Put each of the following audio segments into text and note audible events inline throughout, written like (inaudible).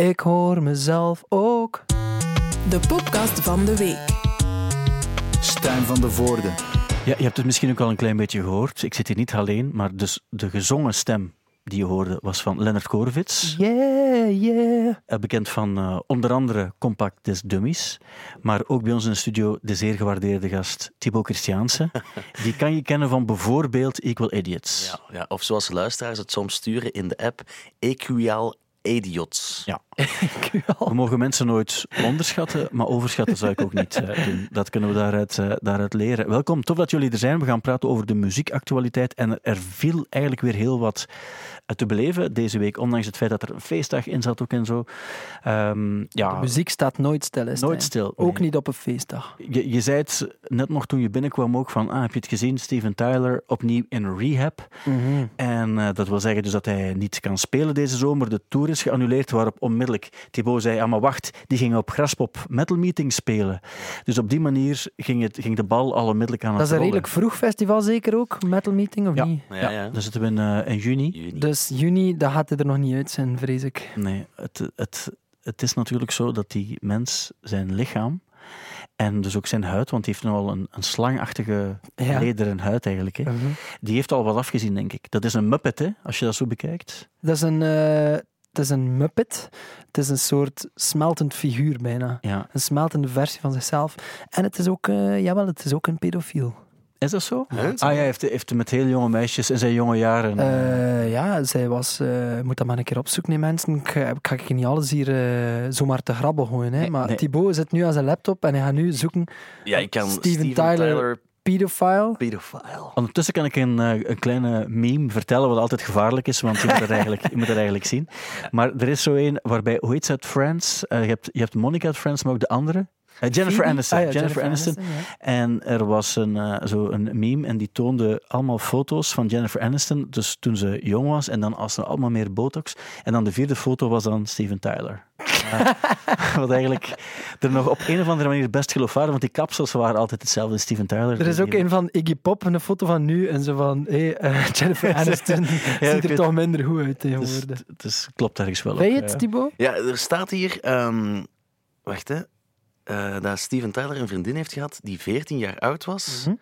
Ik hoor mezelf ook. De podcast van de week. Stijn van de Voorde. Ja, je hebt het misschien ook al een klein beetje gehoord. Ik zit hier niet alleen, maar dus de gezongen stem die je hoorde was van Leonard Korvits. Yeah, yeah. Eh, Bekend van eh, onder andere Compact des Dummies. Maar ook bij ons in de studio de zeer gewaardeerde gast Thibaut Christiaanse. (laughs) Die kan je kennen van bijvoorbeeld Equal Idiots. Ja, ja, of zoals luisteraars het soms sturen in de app, Equial Idiots. Ja. (laughs) We mogen mensen nooit onderschatten, maar overschatten zou ik ook niet eh, doen. Dat kunnen we daaruit, eh, daaruit leren. Welkom, tof dat jullie er zijn. We gaan praten over de muziekactualiteit. En er viel eigenlijk weer heel wat eh, te beleven deze week, ondanks het feit dat er een feestdag in zat ook en zo. Ehm, ja, De muziek staat nooit stil. Nooit stil, Ook nee. niet op een feestdag. je, je zei het net nog toen je binnenkwam ook van, ah, heb je het gezien, Steven Tyler opnieuw in rehab. En eh, dat wil zeggen dus dat hij niet kan spelen deze zomer. De tour is geannuleerd, waarop onmiddellijk Thibaut zei, ah maar wacht, die gingen op Graspop Metal Meeting spelen. Dus op die manier ging, het, ging de bal al onmiddellijk aan Dat het is een rollen. redelijk vroeg festival zeker ook, Metal Meeting, of Ja. niet? Ja, Ja, ja. dan zitten we in, eh, in juni. Juni. Dus juni, dat gaat hij er nog niet uit zijn, vrees ik. Nee, het, het, het is natuurlijk zo dat die mens zijn lichaam en dus ook zijn huid, want die heeft nogal een, een slangachtige Ja. lederen huid eigenlijk. Hè. Mhm. Die heeft al wat afgezien, denk ik. Dat is een muppet, hè, als je dat zo bekijkt. Dat is een, eh, het is een muppet. Het is een soort smeltend figuur bijna. Ja. Een smeltende versie van zichzelf. En het is ook, eh, jawel, het is ook een pedofiel. Is dat zo? Huh? Ah ja, hij heeft, heeft met heel jonge meisjes in zijn jonge jaren. eh, Eh, ja, zij was... eh, je moet dat maar een keer opzoeken, hè, mensen. Ik ga, ik ga ik niet alles hier zomaar te grabbel gooien. Hè. Nee, maar nee. Thibaut zit nu aan zijn laptop en hij gaat nu zoeken Ja, ik kan Steven Steven, Tyler- Tyler, pedophile. pedophile. Ondertussen kan ik een, eh, een kleine meme vertellen, wat altijd gevaarlijk is, want je moet het eigenlijk, je moet het eigenlijk zien. Maar er is zo een waarbij, hoe heet ze uit Friends? Eh, je, hebt, je hebt Monica uit Friends, maar ook de andere. Eh, Jennifer? Aniston. Ah ja, Jennifer, Aniston. ja. En er was een, eh, zo een meme en die toonde allemaal foto's van Jennifer Aniston, dus toen ze jong was, en dan als ze allemaal meer botox. En dan de vierde foto was dan Steven Tyler. Ja. (laughs) wat eigenlijk er nog op een of andere manier best geloofwaardig, want die kapsels waren altijd hetzelfde, Steven Tyler. Er is ook een van Iggy Pop, een foto van nu, en zo van, hé, eh, (laughs) Jennifer (laughs) Aniston ziet er weet- toch minder goed uit Dus, tegenwoordig. dus klopt ergens wel. Ben je het, eh. Thibaut? Ja, er staat hier... ehm, wacht, hè. Eh, dat Steven Tyler een vriendin heeft gehad die 14 jaar oud was. Mhm.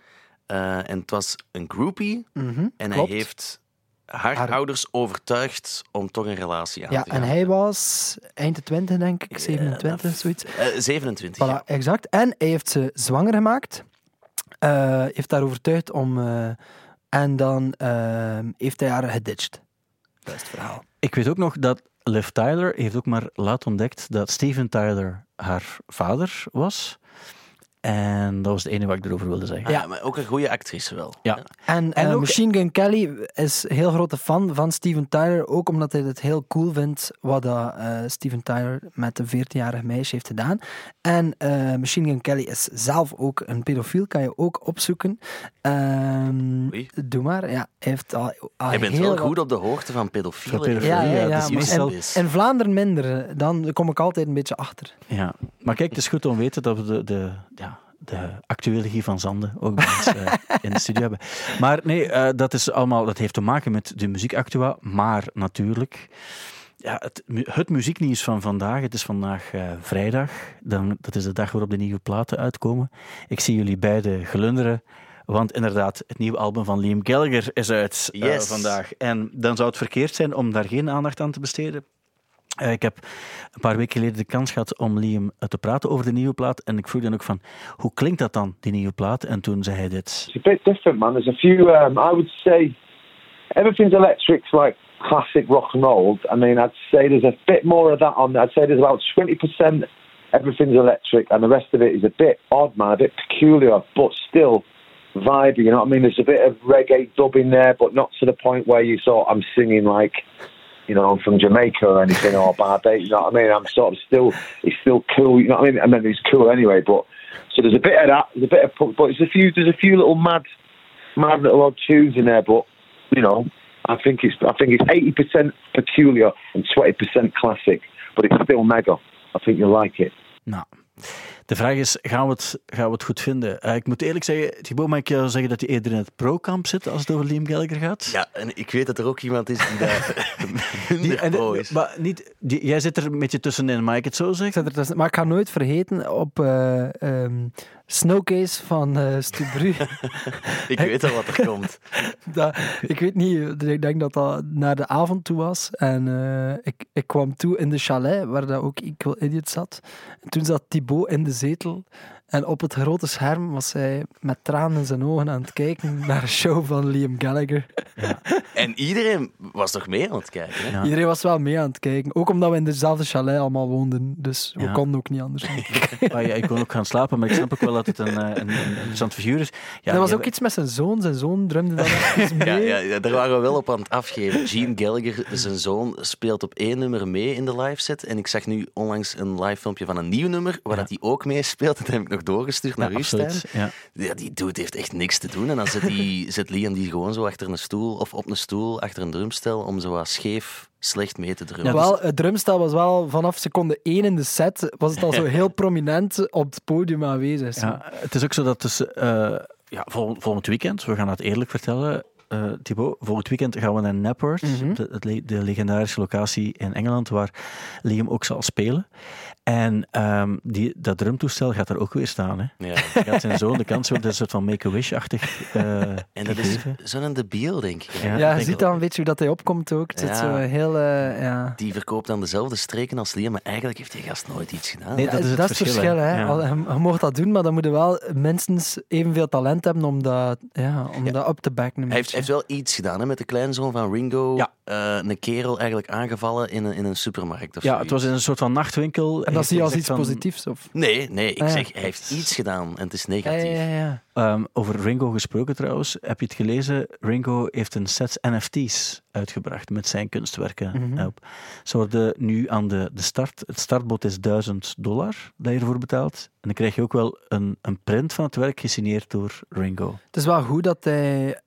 Eh, en het was een groupie. Mhm, En klopt. hij heeft haar, Haar- ouders overtuigd om toch een relatie aan Ja, te gaan. en hij was eind de 20, denk ik, 27, zoiets. Eh, 27. Voilà, ja. exact. En hij heeft ze zwanger gemaakt. Eh, heeft haar overtuigd om... eh, en dan eh, heeft hij haar geditcht. Dat is het verhaal. Ik weet ook nog dat Liv Tyler heeft ook maar laat ontdekt dat Steven Tyler haar vader was. En dat was het enige wat ik erover wilde zeggen. Ja, maar ook een goede actrice wel. Ja. En, En eh, ook- Machine Gun Kelly is een heel grote fan van Steven Tyler. Ook omdat hij het heel cool vindt wat dat, eh, Steven Tyler met een 14-jarig meisje heeft gedaan. En eh, Machine Gun Kelly is zelf ook een pedofiel, kan je ook opzoeken. Ehm, doe maar. Ja, hij heeft al, al Je bent heel wel wat- goed op de hoogte van pedofielen. Van pedofielen. Ja, ja, Ja, ja. dat is maar meestal- in, in Vlaanderen minder. Dan kom ik altijd een beetje achter. Ja. Maar kijk, het is goed om te weten dat we de, de, ja, de actuele Guy van Zanden ook bij ons eh, in de studio hebben. Maar nee, eh, dat, is allemaal, dat heeft te maken met de muziekactua. Maar natuurlijk, ja, het, het muzieknieuws van vandaag. Het is vandaag eh, vrijdag. Dan, dat is de dag waarop de nieuwe platen uitkomen. Ik zie jullie beiden glunderen. Want inderdaad, het nieuwe album van Liam Gallagher is uit Yes. vandaag. En dan zou het verkeerd zijn om daar geen aandacht aan te besteden. Eh, ik heb een paar weken geleden de kans gehad om Liam eh, te praten over de nieuwe plaat. En ik vroeg dan ook van, hoe klinkt dat dan, die nieuwe plaat? En toen zei hij dit. It's a bit different, man. There's a few. Um, I would say everything's electric's like classic rock and roll. I mean, I'd say there's a bit more of that on. there. I'd say there's about twenty percent everything's electric, and the rest of it is a bit odd, man, a bit peculiar, but still vibey. You know what I mean? There's a bit of reggae dub in there, but not to the point where you thought I'm singing like. You know, I'm from Jamaica or anything, or Barbados. You know what I mean? I'm sort of still, it's still cool. You know what I mean? I mean, it's cool anyway. But so there's a bit of that. There's a bit of, but there's a few, there's a few little mad, mad little odd tunes in there. But you know, I think it's, I think it's eighty percent peculiar and twenty percent classic. But it's still mega. I think you'll like it. Nou, De vraag is, gaan we het, gaan we het goed vinden? Eh, ik moet eerlijk zeggen, Thibaut, mag ik jou zeggen dat hij eerder in het pro-kamp zit als het over Liam Gallagher gaat? Ja, en ik weet dat er ook iemand is die daar (laughs) Die- minder en pro is. maar niet, die- jij zit er een beetje tussenin, mag ik het zo Ik zeggen? zet er tussen- maar ik ga nooit vergeten op eh ehm, Snowcase van eh Stu Bru. (laughs) Ik weet al wat er (laughs) komt. dat, ik weet niet, ik denk dat dat naar de avond toe was. En eh, ik, ik kwam toe in de chalet waar dat ook Equal Idiot zat. En toen zat Thibaut in de Sedel En op het grote scherm was hij met tranen in zijn ogen aan het kijken naar een show van Liam Gallagher. En iedereen was toch mee aan het kijken? Hè? Ja. Iedereen was wel mee aan het kijken. Ook omdat we in dezelfde chalet allemaal woonden. Dus we Ja. konden ook niet anders. (laughs) Ah, ja, ik kon ook gaan slapen, maar ik snap ook wel dat het een, eh, een, een interessant figuur is. Ja, er was ook iets met zijn zoon. Zijn zoon drumde dan (laughs) Ja, mee. ja, ja, daar waren we wel op aan het afgeven. Gene Gallagher, zijn zoon, speelt op één nummer mee in de live set. En ik zag nu onlangs een live filmpje van een nieuw nummer, waar Ja. dat hij ook mee speelt. Dat heb ik nog doorgestuurd naar Ja, u, Stijn. absoluut. Ja. Ja, die dude heeft echt niks te doen. En dan zet, die, (laughs) zet Liam die gewoon zo achter een stoel, of op een stoel, achter een drumstel, om zo wat scheef slecht mee te drummen. Ja, dus- wel, het drumstel was wel vanaf seconde 1 in de set was het al zo (laughs) heel prominent op het podium aanwezig. Ja, het is ook zo dat dus, eh, ja, vol- volgend weekend, we gaan het eerlijk vertellen, eh Thibaut, volgend weekend gaan we naar Napworth, Mhm. de, de legendarische locatie in Engeland, waar Liam ook zal spelen. En ehm, die, dat drumtoestel gaat er ook weer staan. Hè. Ja. Hij gaat zijn zoon de kans hebben, dat is een soort van Make-A-Wish-achtig eh En dat is zo'n debiel, denk ik. Ja. Ja, denk je ziet dan een beetje hoe dat hij opkomt ook. Ja. zo heel... eh, ja. Die verkoopt dan dezelfde streken als Liam, maar eigenlijk heeft die gast nooit iets gedaan. Nee, dat is het verschil, hè. hè. Ja. Al- Je, je mag dat doen, maar dan moet je wel minstens evenveel talent hebben om dat, ja, om Ja. dat up te backen. Hij heeft. Heeft wel iets gedaan hè, met de kleinzoon van Ringo. Ja. Eh, een kerel eigenlijk aangevallen in een, in een supermarkt. Of Ja, zoiets. het was in een soort van nachtwinkel. En dat zie je als iets van, positiefs? Of? Nee, nee, ik Ah, ja. zeg, hij heeft iets gedaan en het is negatief. ja, ja, ja. Ehm, over Ringo gesproken trouwens, heb je het gelezen? Ringo heeft een set NFT's uitgebracht met zijn kunstwerken op. Ze worden nu aan de, de start. Het startbod is 1000 dollar dat je ervoor betaalt. En dan krijg je ook wel een, een print van het werk gesigneerd door Ringo. Het is wel goed dat hij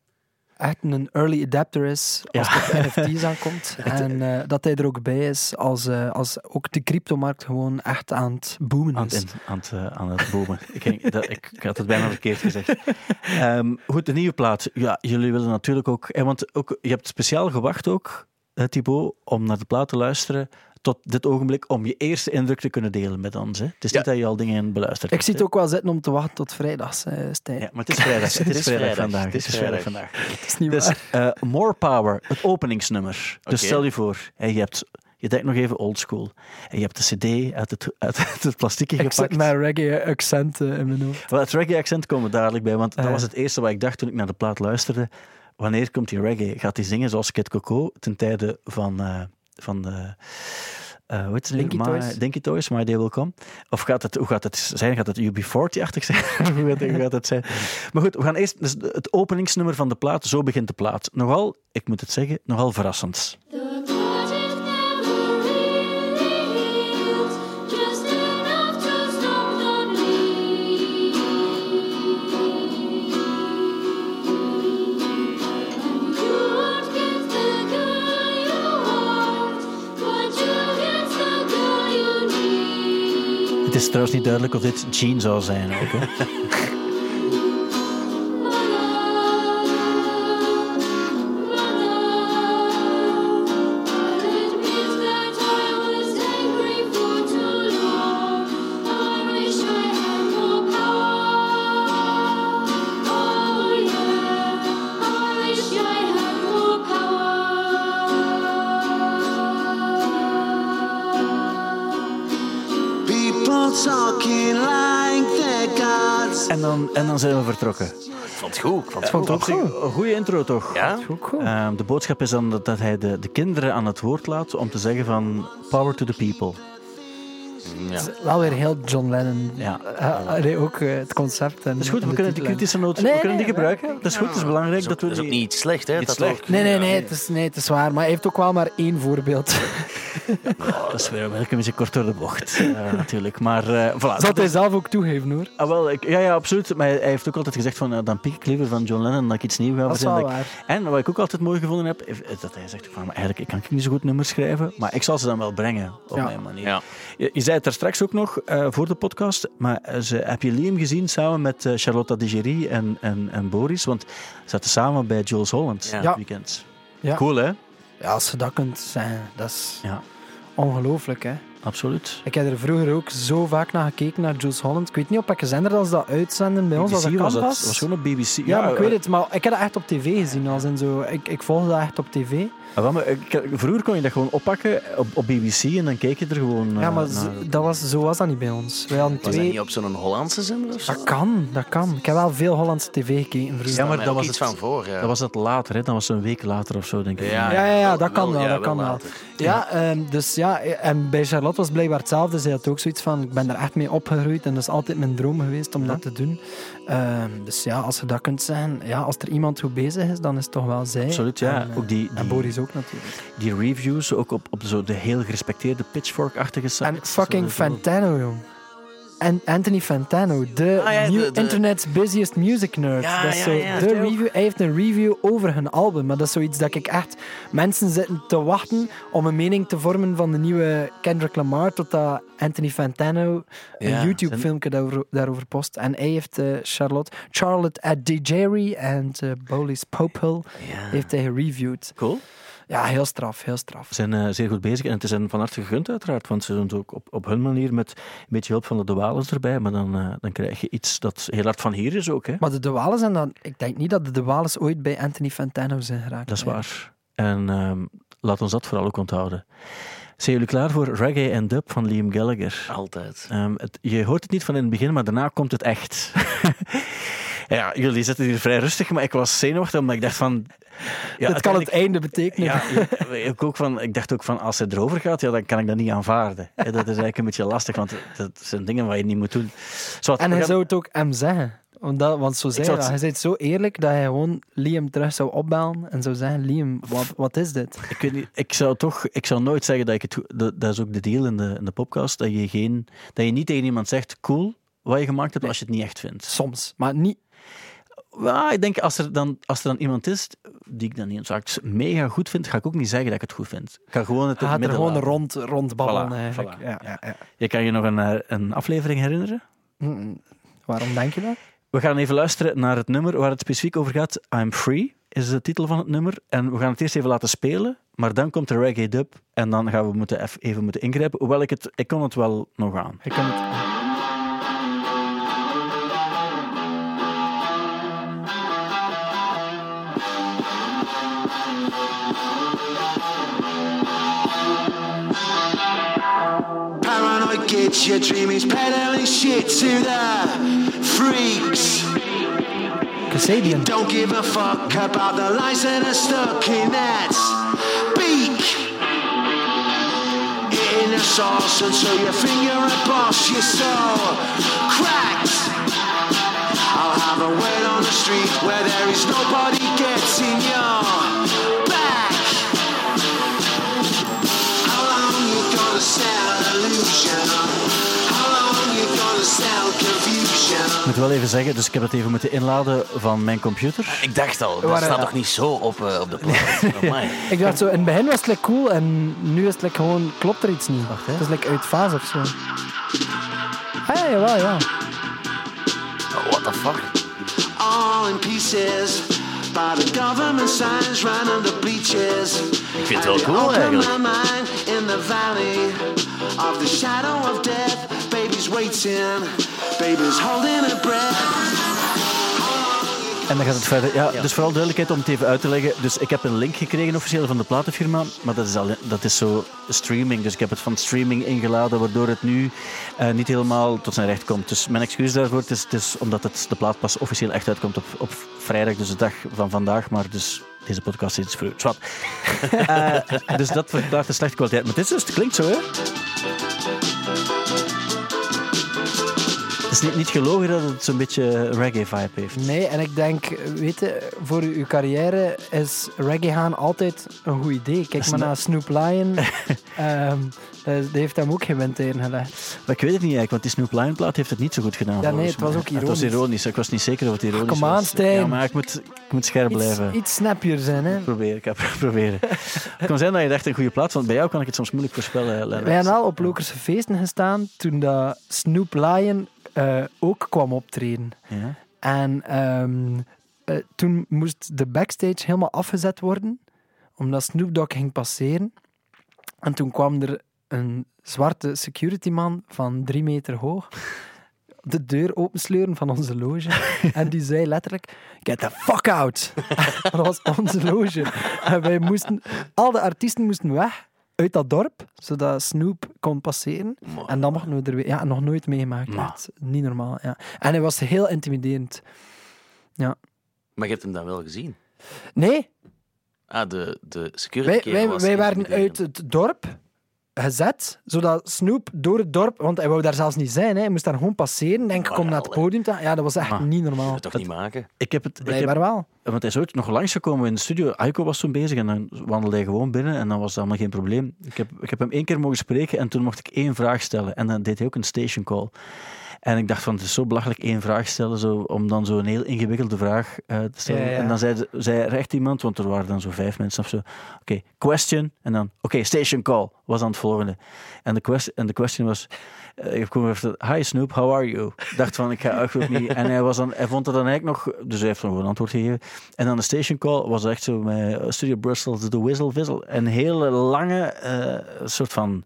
echt een early adapter is als Ja. het op (laughs) NFT's aankomt. En eh, dat hij er ook bij is als, eh, als ook de cryptomarkt gewoon echt aan het boomen Aan is. het, aan het, eh, aan het bomen. ik, dat, ik, ik had het bijna verkeerd gezegd. (laughs) Ehm, goed, de nieuwe plaat. Ja, jullie willen natuurlijk ook... eh, Want ook, je hebt speciaal gewacht ook, eh, Thibaut, om naar de plaat te luisteren tot dit ogenblik, om je eerste indruk te kunnen delen met ons. Hè? Het is Ja. niet dat je al dingen beluisterd Ik het hè. ook wel zitten om te wachten tot vrijdags, eh Stijn. Ja, maar het is vrijdag. (laughs) Het is vrijdag vandaag. Het is Het is vrijdag vandaag. Het is niet Dus waar. eh, More Power, het openingsnummer. Dus stel je voor, je hebt... Je denkt nog even oldschool. En je hebt de cd uit het, uit het plastiekje Ik zit gepakt. met reggae-accenten in mijn hoofd. Wel, het reggae-accent komen we dadelijk bij, want dat was het eerste wat ik dacht toen ik naar de plaat luisterde. Wanneer komt die reggae? Gaat hij zingen zoals Kid Coco ten tijde van, eh, van de... eh hoe heet ze nu? Dinky My- Toys. Dinky Toys, My Day Will Come. Of gaat het, hoe gaat het zijn? Gaat het UB40-achtig zijn? (laughs) hoe, gaat, hoe gaat het zijn? Maar goed, we gaan eerst... Dus het openingsnummer van de plaat, zo begint de plaat. Nogal, ik moet het zeggen, nogal verrassend. Is trouwens niet duidelijk of dit Gene zou zijn ook. (laughs) dan, zijn we vertrokken. Ik vond het goed. Ik vond het vond goed. het ook goed. Een goede intro toch? Ja? Ook goed. Ehm, de boodschap is dan dat, dat hij de, de kinderen aan het woord laat om te zeggen van power to the people. Ja. Het is wel weer heel John Lennon. Ja. Eh, nee, ook eh, het concept. En, Dat is goed, we kunnen die kritische noot Nee, we kunnen die nee, gebruiken. Dat is goed, het is belangrijk Dat is dat ook, we dat is ook die... niet slecht, hè? Niet dat slecht. ook- Nee, nee, nee, Ja. het is, nee, het is waar. Maar hij heeft ook wel maar één voorbeeld. (laughs) (laughs) dat is weer een beetje kort door de bocht, eh, natuurlijk. Maar eh voilà. Zal hij zelf ook toegeven hoor. Ah, wel, ik, ja, ja, absoluut. Maar hij heeft ook altijd gezegd van, eh, dan piek ik liever van John Lennon dat ik iets nieuws ga verzinnen. En wat ik ook altijd mooi gevonden heb, is dat hij zegt van, maar eigenlijk ik kan ik niet zo goed nummers schrijven, maar ik zal ze dan wel brengen op Ja. mijn manier. Ja. Je, je zei het er straks ook nog eh, voor de podcast, maar ze, heb je Liam gezien samen met Charlotte Digeri en, en, en Boris? Want ze zaten samen bij Jules Holland Ja. weekend. Ja. Cool, hè? Ja, als je dat kunt zijn, dat is Ja. Ongelooflijk hè. Absoluut. Ik heb er vroeger ook zo vaak naar gekeken, naar Jules Holland. Ik weet niet op welke zender dat ze dat uitzenden bij ons, als dat was het. was gewoon op BBC. Ja, maar ik weet eh, het, maar ik heb dat echt op tv gezien. Als in zo, ik, ik volgde dat echt op tv. ah, wel, maar ik- vroeger kon je dat gewoon oppakken op, op BBC en dan keek je er gewoon Ja, eh, maar naar. dat was, zo was dat niet bij ons. Wij hadden Was dat twee... niet op zo'n Hollandse zender of zo? Dat kan, dat kan. Ik heb wel veel Hollandse tv gekeken vroeger. Ja, maar dat was iets het- van voor. Ja. Dat was het later, hè? dat was een week later of zo, denk ik. Ja, Ja, ja, ja, dat kan wel, ja, dat kan wel. Ja, ehm, dus ja, en bij Charlotte was het blijkbaar hetzelfde. Zij had ook zoiets van, ik ben er echt mee opgegroeid en dat is altijd mijn droom geweest om dat te doen. Ehm, dus ja, als je dat kunt zijn, ja, als er iemand goed bezig is, dan is het toch wel zij. Absoluut, ja. En, eh, ook die, en Boris ook natuurlijk. die reviews, ook op, op zo de heel gerespecteerde pitchfork-achtige sites. En fucking Fantano, jong. En Anthony Fantano, de, Ah, ja, de- new de- internet's busiest music nerd. Ja, dat is zo ja. de review. Hij heeft een review over hun album, maar dat is zoiets dat ik echt... Mensen zitten te wachten om een mening te vormen van de nieuwe Kendrick Lamar, totdat Anthony Fantano een Ja, YouTube-filmpje daarover, daarover post. En hij heeft eh, Charlotte, Charlotte at DJerry en uh, Bolis Popel Ja. heeft hij gereviewd. Cool. Ja, heel straf, heel straf. Ze zijn eh, zeer goed bezig en het is hen van harte gegund uiteraard, want ze doen het ook op, op hun manier met een beetje hulp van de Douales erbij, maar dan, eh, dan krijg je iets dat heel hard van hier is ook. Hè? Maar de Walen zijn dan... Ik denk niet dat de Wales ooit bij Anthony Fantano zijn geraakt. Dat is hè. waar. En ehm, laat ons dat vooral ook onthouden. Zijn jullie klaar voor Reggae en Dub van Liam Gallagher? Altijd. Ehm, het, je hoort het niet van in het begin, maar daarna komt het echt. (laughs) ja, jullie zitten hier vrij rustig, maar ik was zenuwachtig omdat ik dacht van... Ja, Dit kan het einde betekenen. Ja, ik, ook van, ik dacht ook van, als het erover gaat, ja, dan kan ik dat niet aanvaarden. Dat is eigenlijk een beetje lastig, want dat zijn dingen wat je niet moet doen. Zwat, En hij gaan- zou het ook hem zeggen. Want, dat, want zo zei hij, dat. hij zei het zo eerlijk dat hij gewoon Liam terug zou opbellen en zou zeggen, Liam, wat, wat is dit? Ik, weet niet, ik zou toch, ik zou nooit zeggen dat ik het, dat, dat is ook de deal in de, in de podcast, dat je, geen, dat je niet tegen iemand zegt, cool, wat je gemaakt hebt, als je het niet echt vindt. Soms, maar niet... Ja, ik denk, als er, dan, als er dan iemand is die ik dan niet eens mega goed vind, ga ik ook niet zeggen dat ik het goed vind. Ik ga gewoon het gaat er gewoon rond, rond babbelen Voilà, eigenlijk. voilà. Ja, ja, ja. Je kan je nog een, eh, een aflevering herinneren? Mm, Waarom denk je dat? We gaan even luisteren naar het nummer waar het specifiek over gaat. I'm Free is de titel van het nummer. En we gaan het eerst even laten spelen. Maar dan komt de reggae dub. En dan gaan we moeten even moeten ingrijpen. Hoewel ik het... Ik kon het wel nog aan. Kan het... Your dreamings peddling shit to the freaks. Kasabian. Don't give a fuck about the lies that are stuck in that beak. In the sauce until your finger boss your soul cracked. I'll have a word on the street where there is nobody getting your Ik moet wel even zeggen, dus ik heb het even moeten inladen van mijn computer. Ik dacht al, dat Waar, staat ja. toch niet zo op, eh, op de plaat? (laughs) Amai. Ik dacht zo, in het begin was het like cool en nu is het like gewoon, klopt er iets niet. Wacht, hè. Het is like uit fase of zo. Ah ja, jawel, ja. Oh, what the fuck? all in pieces by the government signs running the bleachers. Ik vind het wel cool eigenlijk. my mind in the valley of the shadow of death. Baby's waiting, baby's holding her breath. En dan gaat het verder. Ja, Dus vooral duidelijkheid om het even uit te leggen. Dus ik heb een link gekregen officieel van de platenfirma. Maar dat is, al, dat is zo streaming. Dus ik heb het van streaming ingeladen, waardoor het nu eh, niet helemaal tot zijn recht komt. Dus mijn excuus daarvoor. Het is, het is omdat het, de plaat pas officieel echt uitkomt op, op vrijdag, dus de dag van vandaag. Maar dus deze podcast is iets vroeg. Zwat. Eh, dus dat verklaart de slechte kwaliteit. Maar dit is dus, het klinkt zo, hè? Is niet, niet gelogen dat het zo'n beetje reggae-vibe heeft. Nee, en ik denk, weet je, voor uw carrière is reggae gaan altijd een goed idee. Kijk maar naar Snoop Lion. (laughs) Ehm, eh, die heeft hem ook geen wind gelegd. Maar ik weet het niet eigenlijk, want die Snoop Lion plaat heeft het niet zo goed gedaan. Ja, nee, het was ook Het was ironisch. ironisch. Ik was niet zeker of het ironisch kom aan, was. Ja, maar ik moet, ik moet scherp Iets, blijven. iets snappier zijn, hè. Proberen, ik ga (laughs) proberen. Het kan zijn dat je echt een goede plaat vond. Bij jou kan ik het soms moeilijk voorspellen. Lennart. Wij hebben al op Lokerse feesten gestaan toen dat Snoop Lion eh, ook kwam optreden. Ja? En ehm, eh, toen moest de backstage helemaal afgezet worden, omdat Snoop Dogg ging passeren. En toen kwam er een zwarte securityman van drie meter hoog de deur opensleuren van onze loge. (laughs) En die zei letterlijk, get the fuck out. (laughs) Dat was onze loge. En wij moesten, al de artiesten moesten weg uit dat dorp, zodat Snoop kon passeren. En dan mochten we er weer... Ja, nog nooit meegemaakt. Echt Niet normaal, ja. En hij was heel intimiderend. Maar je hebt hem dan wel gezien. Nee, Ah, de, de security wij, wij, was wij waren uit het dorp gezet, zodat Snoop door het dorp... Want hij wou daar zelfs niet zijn, hè. hij moest daar gewoon passeren. Denk, Maar kom naar het podium. te- Ja, dat was echt Maar. niet normaal. Dat toch niet maken? Ik heb het... Ik heb, Blijkbaar wel. want hij is ooit nog langsgekomen in de studio. Aiko was toen bezig en dan wandelde hij gewoon binnen en dan was het allemaal geen probleem. Ik heb, ik heb hem één keer mogen spreken en toen mocht ik één vraag stellen. En dan deed hij ook een station call. En ik dacht van, het is zo belachelijk één vraag stellen, zo, om dan zo'n heel ingewikkelde vraag eh, te stellen. Ja, ja. En dan zei, zei er echt iemand, want er waren dan zo vijf mensen of zo. Oké, question. En dan, oké, station call was dan het volgende. En de question, en de question was, eh, ik heb gewoon even, hi Snoop, how are you? Ik dacht van, ik ga ook niet. En hij, was dan, hij vond het dan eigenlijk nog, dus hij heeft nog een antwoord gegeven. En dan de station call was echt zo met Studio Brussels, de Whistle Whistle. Een hele lange eh, soort van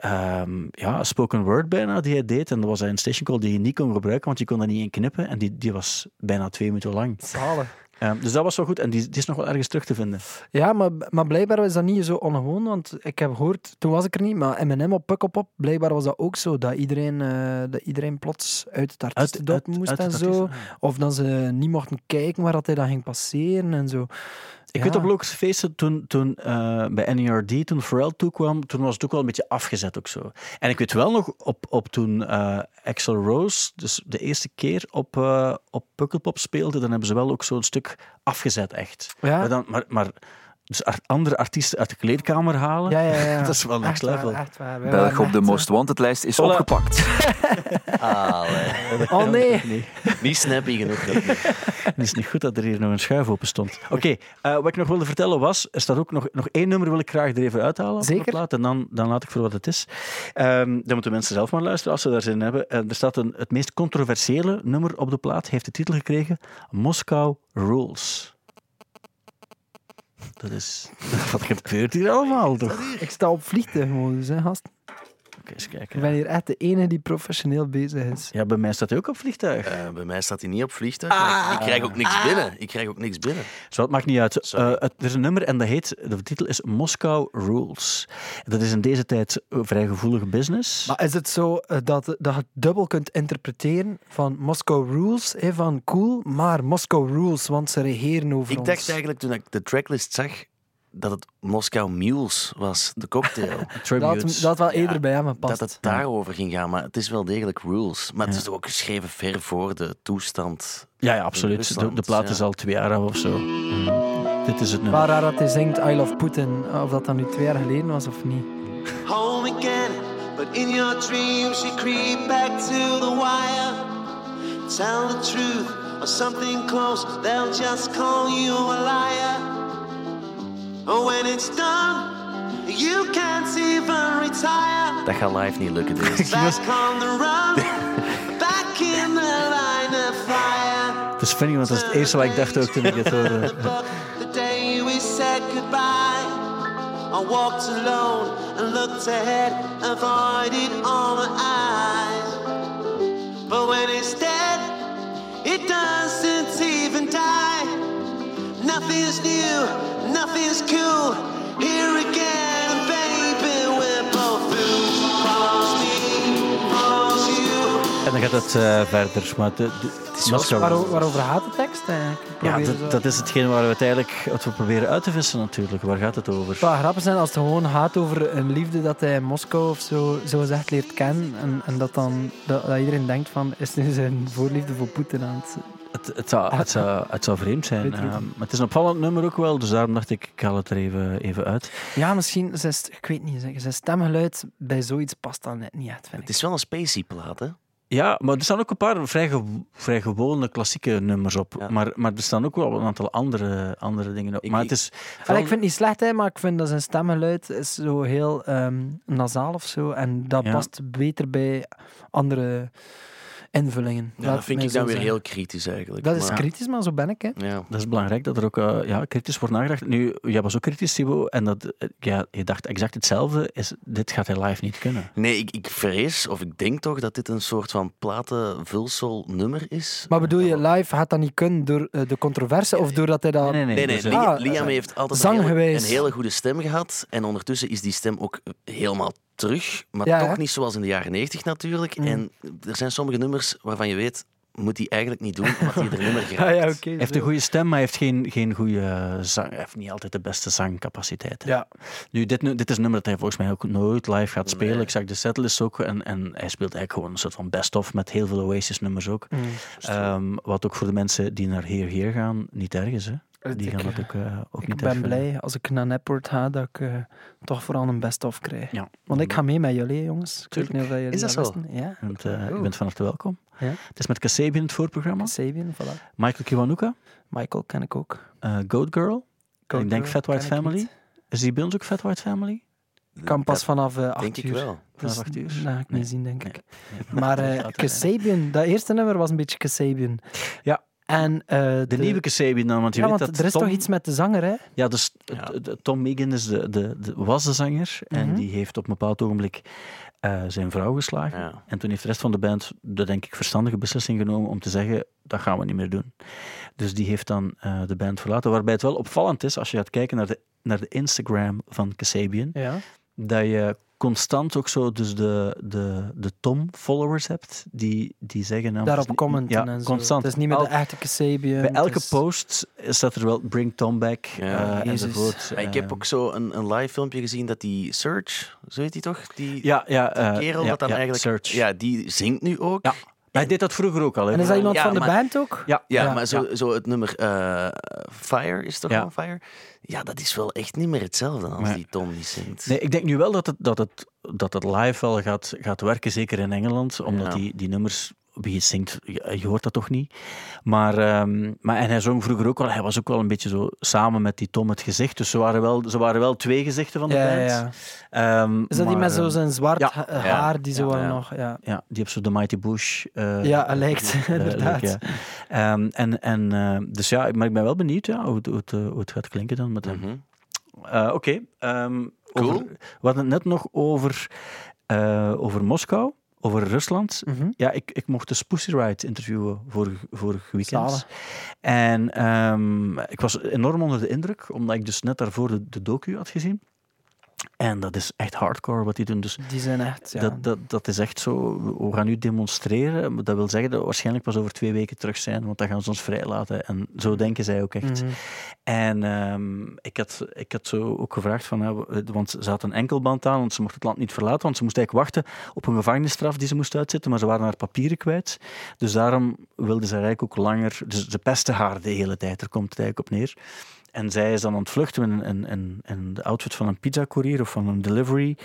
ehm, ja, spoken word bijna die hij deed. En dat was een station call die je niet kon gebruiken, want je kon er niet in knippen. En die, die was bijna twee minuten lang. Zalig. Ehm, dus dat was wel goed en die, die is nog wel ergens terug te vinden. Ja, maar, maar blijkbaar is dat niet zo ongewoon, want ik heb gehoord, toen was ik er niet, maar M&M op Pukkelpop, blijkbaar was dat ook zo, dat iedereen, eh, dat iedereen plots uit het artiestendorp moest uit en zo. artiesten- Of dat ze niet mochten kijken waar dat hij dan ging passeren en zo. Ik weet op Lokerse feesten, toen, toen eh, bij NERD, toen Pharrell toekwam, toen was het ook wel een beetje afgezet ook zo. En ik weet wel nog, op, op toen eh Axel Rose, dus de eerste keer op, eh, op Pukkelpop speelde, dan hebben ze wel ook zo'n stuk afgezet echt. Ja, Maar, dan, maar, maar dus ar- andere artiesten uit de kleedkamer halen, ja, ja. ja. (laughs) dat is wel next Echt waar, level. echt waar. Wij Belg op de Most Wanted lijst is opgepakt. (laughs) Allee. eh, Oh nee. Nee, Niet snappy genoeg. dat niet. (laughs) het is niet goed dat er hier nog een schuif open stond. Oké, eh, wat ik nog wilde vertellen was, er staat ook nog, nog één nummer wil ik graag er even uithalen. Zeker. plaat, en dan, dan laat ik voor wat het is. Ehm, dan moeten mensen zelf maar luisteren als ze daar zin in hebben. Eh, er staat een, het meest controversiële nummer op de plaat, heeft de titel gekregen, Moscow Rules. Dat is... (laughs) Wat gebeurt hier allemaal toch? Ik sta op vliegtuigmodus, hè, gast. Eens Ik kijken. ben hier echt de enige die professioneel bezig is. Ja, bij mij staat hij ook op vliegtuig. Eh, bij mij staat hij niet op vliegtuig. maar Ik krijg ook niks binnen. Ik krijg ook niks binnen. Zo, het maakt niet uit. Eh, het, er is een nummer en dat heet, de titel is Moscow Rules. Dat is in deze tijd een vrij gevoelige business. Maar is het zo eh, dat, dat je het dubbel kunt interpreteren van Moscow Rules, hè, van cool, maar Moscow Rules, want ze regeren over Ik ons. dacht eigenlijk toen ik de tracklist zag dat het Moscow Mules was, de cocktail. (laughs) Dat, dat wel eerder bij hem dat past. het daarover ging gaan, maar het is wel degelijk rules. Maar het is ook geschreven ver voor de toestand. ja, ja, absoluut. De, de plaat ja. is al twee jaar of zo. Mm. Dit is het nummer. Waar dat hij zingt I Love Putin, of dat dat nu twee jaar geleden was of niet. home again. But in your dreams, you creep back to the wire. Tell the truth or something close, they'll just call you a liar. Oh, when it's done, you can't even retire. Dat gaat live niet lukken, deze. Back on the run, (laughs) back in the line of fire. Het is funny, want dat is het eerste wat ik dacht ook toen ik het hoorde. The day we said goodbye, I walked alone and looked ahead, avoided all my eyes. But when it's dead, it doesn't even die. Nothing's new, nothing's cool. Here again, baby, we're both fools. Follows me, follows you. En dan gaat het eh, verder. Maar de- de- het is wel Moskou. Waaro- waarover gaat de tekst eigenlijk? Ja, dat, dat is hetgeen waar we uiteindelijk wat we proberen uit te vissen natuurlijk. Waar gaat het over? Het zou grappig zijn als het gewoon gaat over een liefde dat hij in Moskou of zo, zo gezegd leert kennen. En, en dat dan dat, dat iedereen denkt van, is nu zijn voorliefde voor Poetin aan het... Het, het, zou, het, zou, het zou vreemd zijn. Ehm, maar het is een opvallend nummer ook wel, dus daarom dacht ik, ik haal het er even, even uit. Ja, misschien, zijn, ik weet niet, zijn stemgeluid bij zoiets past dan net niet echt, vind ik. Het is wel een spacey plaat, hè? Ja, maar er staan ook een paar vrij, gew- vrij gewone klassieke nummers op. Ja. Maar, maar er staan ook wel een aantal andere, andere dingen op. Ik- maar het is... Ik vind het niet slecht, hè, maar ik vind dat zijn stemgeluid is zo heel ehm nasaal of zo. En dat Ja. past beter bij andere invullingen. Ja, Laat dat vind ik dan weer heel kritisch eigenlijk. Dat is kritisch, maar zo ben ik. Hè. Ja. Dat is belangrijk dat er ook eh, ja, kritisch wordt nagedacht. Nu, jij was ook kritisch, Thibaut, en dat, eh, ja, je dacht exact hetzelfde. Is, dit gaat hij live niet kunnen. Nee, ik, ik vrees, of ik denk toch, dat dit een soort van platenvulsel nummer is. Maar bedoel je, live gaat dat niet kunnen door eh, de controverse of doordat hij dat... Nee, nee, Nee, nee, dus, Ah, Liam heeft altijd een hele, een hele goede stem gehad. En ondertussen is die stem ook helemaal terug. Maar Ja, toch hè? niet zoals in de jaren 90 natuurlijk. Mm. En er zijn sommige nummers waarvan je weet, moet hij eigenlijk niet doen, omdat (laughs) hij er Ah, geraakt. ja, heeft een goede stem, maar hij heeft geen, geen goede zang. Hij heeft niet altijd de beste zangcapaciteit. Ja. Nu, dit, nu, dit is een nummer dat hij volgens mij ook nooit live gaat spelen. Nee. Ik zag de setlist ook. En, en hij speelt eigenlijk gewoon een soort van best-of met heel veel Oasis-nummers ook. Mm. Ehm, wat ook voor de mensen die naar Heer Heer gaan niet erg is. Hè? Die Ik- gaan dat ook, eh, ook Ik niet ben blij als ik naar Naport ga dat ik eh, toch vooral een best-of krijg. Ja. Want ik ga mee met jullie, jongens. Ik weet niet of jullie Is dat zo? Ja. Want, eh, Je Oh. bent van harte welkom. Ja. Het is met Kasabian het voorprogramma. Voilà. Michael Kiwanuka, Michael ken ik ook. eh, Goat Girl. Goat ik denk Girl Fat White ik Family. Is die bij ons ook Fat White Family? Kan pas vanaf eh 8 Denk ik uur. wel. Dus, Vanaf acht uur? Dat ga ik Nee. niet zien, denk Nee. ik. Maar. (laughs) Kasabian, dat eerste nummer was een beetje Kasabian. Ja. En, eh, De, nieuwe Kasabian dan, want je Ja, weet want dat er is Tom, toch iets met de zanger, hè? Ja, dus Ja. Tom Megan is de, de, de, was de zanger en Mhm. die heeft op een bepaald ogenblik eh, zijn vrouw geslagen. Ja. En toen heeft de rest van de band de, denk ik, verstandige beslissing genomen om te zeggen, dat gaan we niet meer doen. Dus die heeft dan eh, de band verlaten. Waarbij het wel opvallend is, als je gaat kijken naar de, naar de Instagram van Kasabian, Ja. dat je constant ook zo dus de, de, de Tom-followers hebt, die, die zeggen... nou, Daarop niet- commenten ja, en zo. constant. Het is niet meer de echte Kasabian. bij elke is- post staat er wel Bring Tom Back Ja, eh, enzovoort. Maar ik heb ook zo een, een live filmpje gezien dat die Search, zo heet die toch? Die Ja, ja, eh, kerel ja, dat dan ja, eigenlijk... Search. Ja, die zingt nu ook. Ja. Hij deed dat vroeger ook al. Hè? En is dat iemand Ja, van de maar- band ook? Ja, Ja, Ja, maar zo, zo het nummer eh, Fire is toch Ja. gewoon Fire? Ja, dat is wel echt niet meer hetzelfde als Maar- die Tom die zingt. Nee, ik denk nu wel dat het, dat het, dat het live wel gaat, gaat werken, zeker in Engeland, omdat Ja. die, die nummers, wie het zingt, je, hoort dat toch niet. Maar, ehm, maar, en hij zong vroeger ook wel, hij was ook wel een beetje zo samen met die Tom het gezicht, dus ze waren wel, ze waren wel twee gezichten van de Ja, band. ja. Ehm, Is dat die maar, met zo ehm, zijn zwart ja. ha- Ja. haar die zo Ja, wel ja. nog... Ja, Ja, die heeft zo de Mighty Bush. eh, ja hij lijkt, eh, (laughs) inderdaad. leuk. Ehm, en, en, eh, dus ja, maar ik ben wel benieuwd ja, hoe, het, hoe, het, eh, hoe het gaat klinken dan met hem. Mhm. Eh, Oké. ehm, Cool. over- We hadden het net nog over, eh, over Moskou, over Rusland. Mhm. Ja, ik, ik mocht de Pussy Riot interviewen vorig, vorig weekend. Zalig. En ehm, ik was enorm onder de indruk, omdat ik dus net daarvoor de, de docu had gezien. En dat is echt hardcore wat die doen. Dus Die zijn echt... Ja. dat, dat, dat is echt zo. We gaan nu demonstreren. maar Dat wil zeggen dat we waarschijnlijk pas over twee weken terug zijn, want dan gaan ze ons vrijlaten. En zo denken zij ook echt. Mhm. En ehm, ik, had, ik had zo ook gevraagd, van, ja, we- want ze had een enkelband aan, want ze mocht het land niet verlaten, want ze moest eigenlijk wachten op een gevangenisstraf die ze moest uitzitten, maar ze waren haar papieren kwijt. Dus daarom wilde ze eigenlijk ook langer, dus ze pesten haar de hele tijd, daar komt het eigenlijk op neer. En zij is dan aan het vluchten in, de outfit van een pizzacourier of van een delivery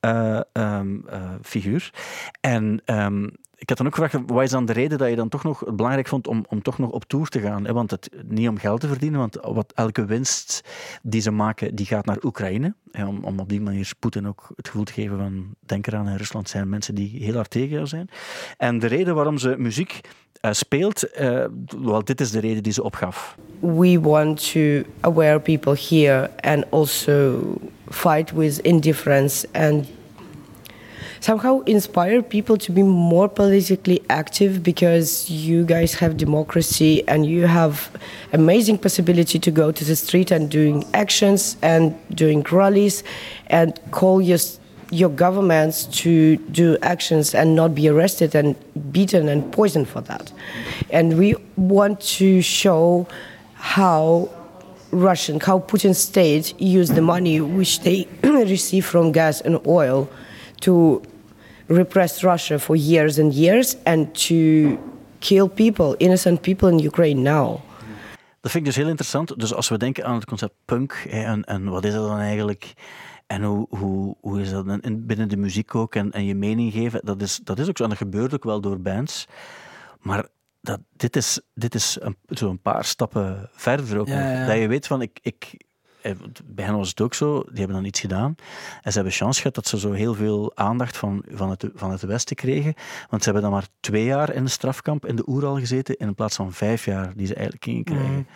eh, ehm, eh, figuur. En ehm, ik had dan ook gevraagd, wat is dan de reden dat je dan toch nog het belangrijk vond om, om toch nog op tour te gaan? Want het, niet om geld te verdienen, want wat, elke winst die ze maken, die gaat naar Oekraïne. Om op die manier Poetin ook het gevoel te geven van, denk eraan, in Rusland zijn mensen die heel hard tegen jou zijn. En de reden waarom ze muziek eh, speelt, eh, wel, dit is de reden die ze opgaf. we want to aware people here and also fight with indifference and somehow inspire people to be more politically active because you guys have democracy and you have amazing possibility to go to the street and doing actions and doing rallies and call your your governments to do actions and not be arrested and beaten and poisoned for that. And we want to show how Russian, how Putin state use the money which they (clears throat) receive from gas and oil to repress Russia for years and years and to kill people, innocent people in Ukraine now. Dat vind ik dus heel interessant. Dus als we denken aan het concept punk, hè, en, en wat is dat dan eigenlijk? En hoe, hoe, hoe is dat in- in- binnen de muziek ook? En, en je mening geven, dat is, dat is ook zo. En dat gebeurt ook wel door bands. Maar dat, dit is, dit is een, zo een paar stappen verder ook. Ja, nog. ja. Dat je weet van, ik, ik, bij hen was het ook zo, die hebben dan iets gedaan. En ze hebben chance gehad dat ze zo heel veel aandacht van, van, het, van het Westen kregen. Want ze hebben dan maar twee jaar in de strafkamp in de Oeral gezeten, in plaats van vijf jaar die ze eigenlijk gingen krijgen.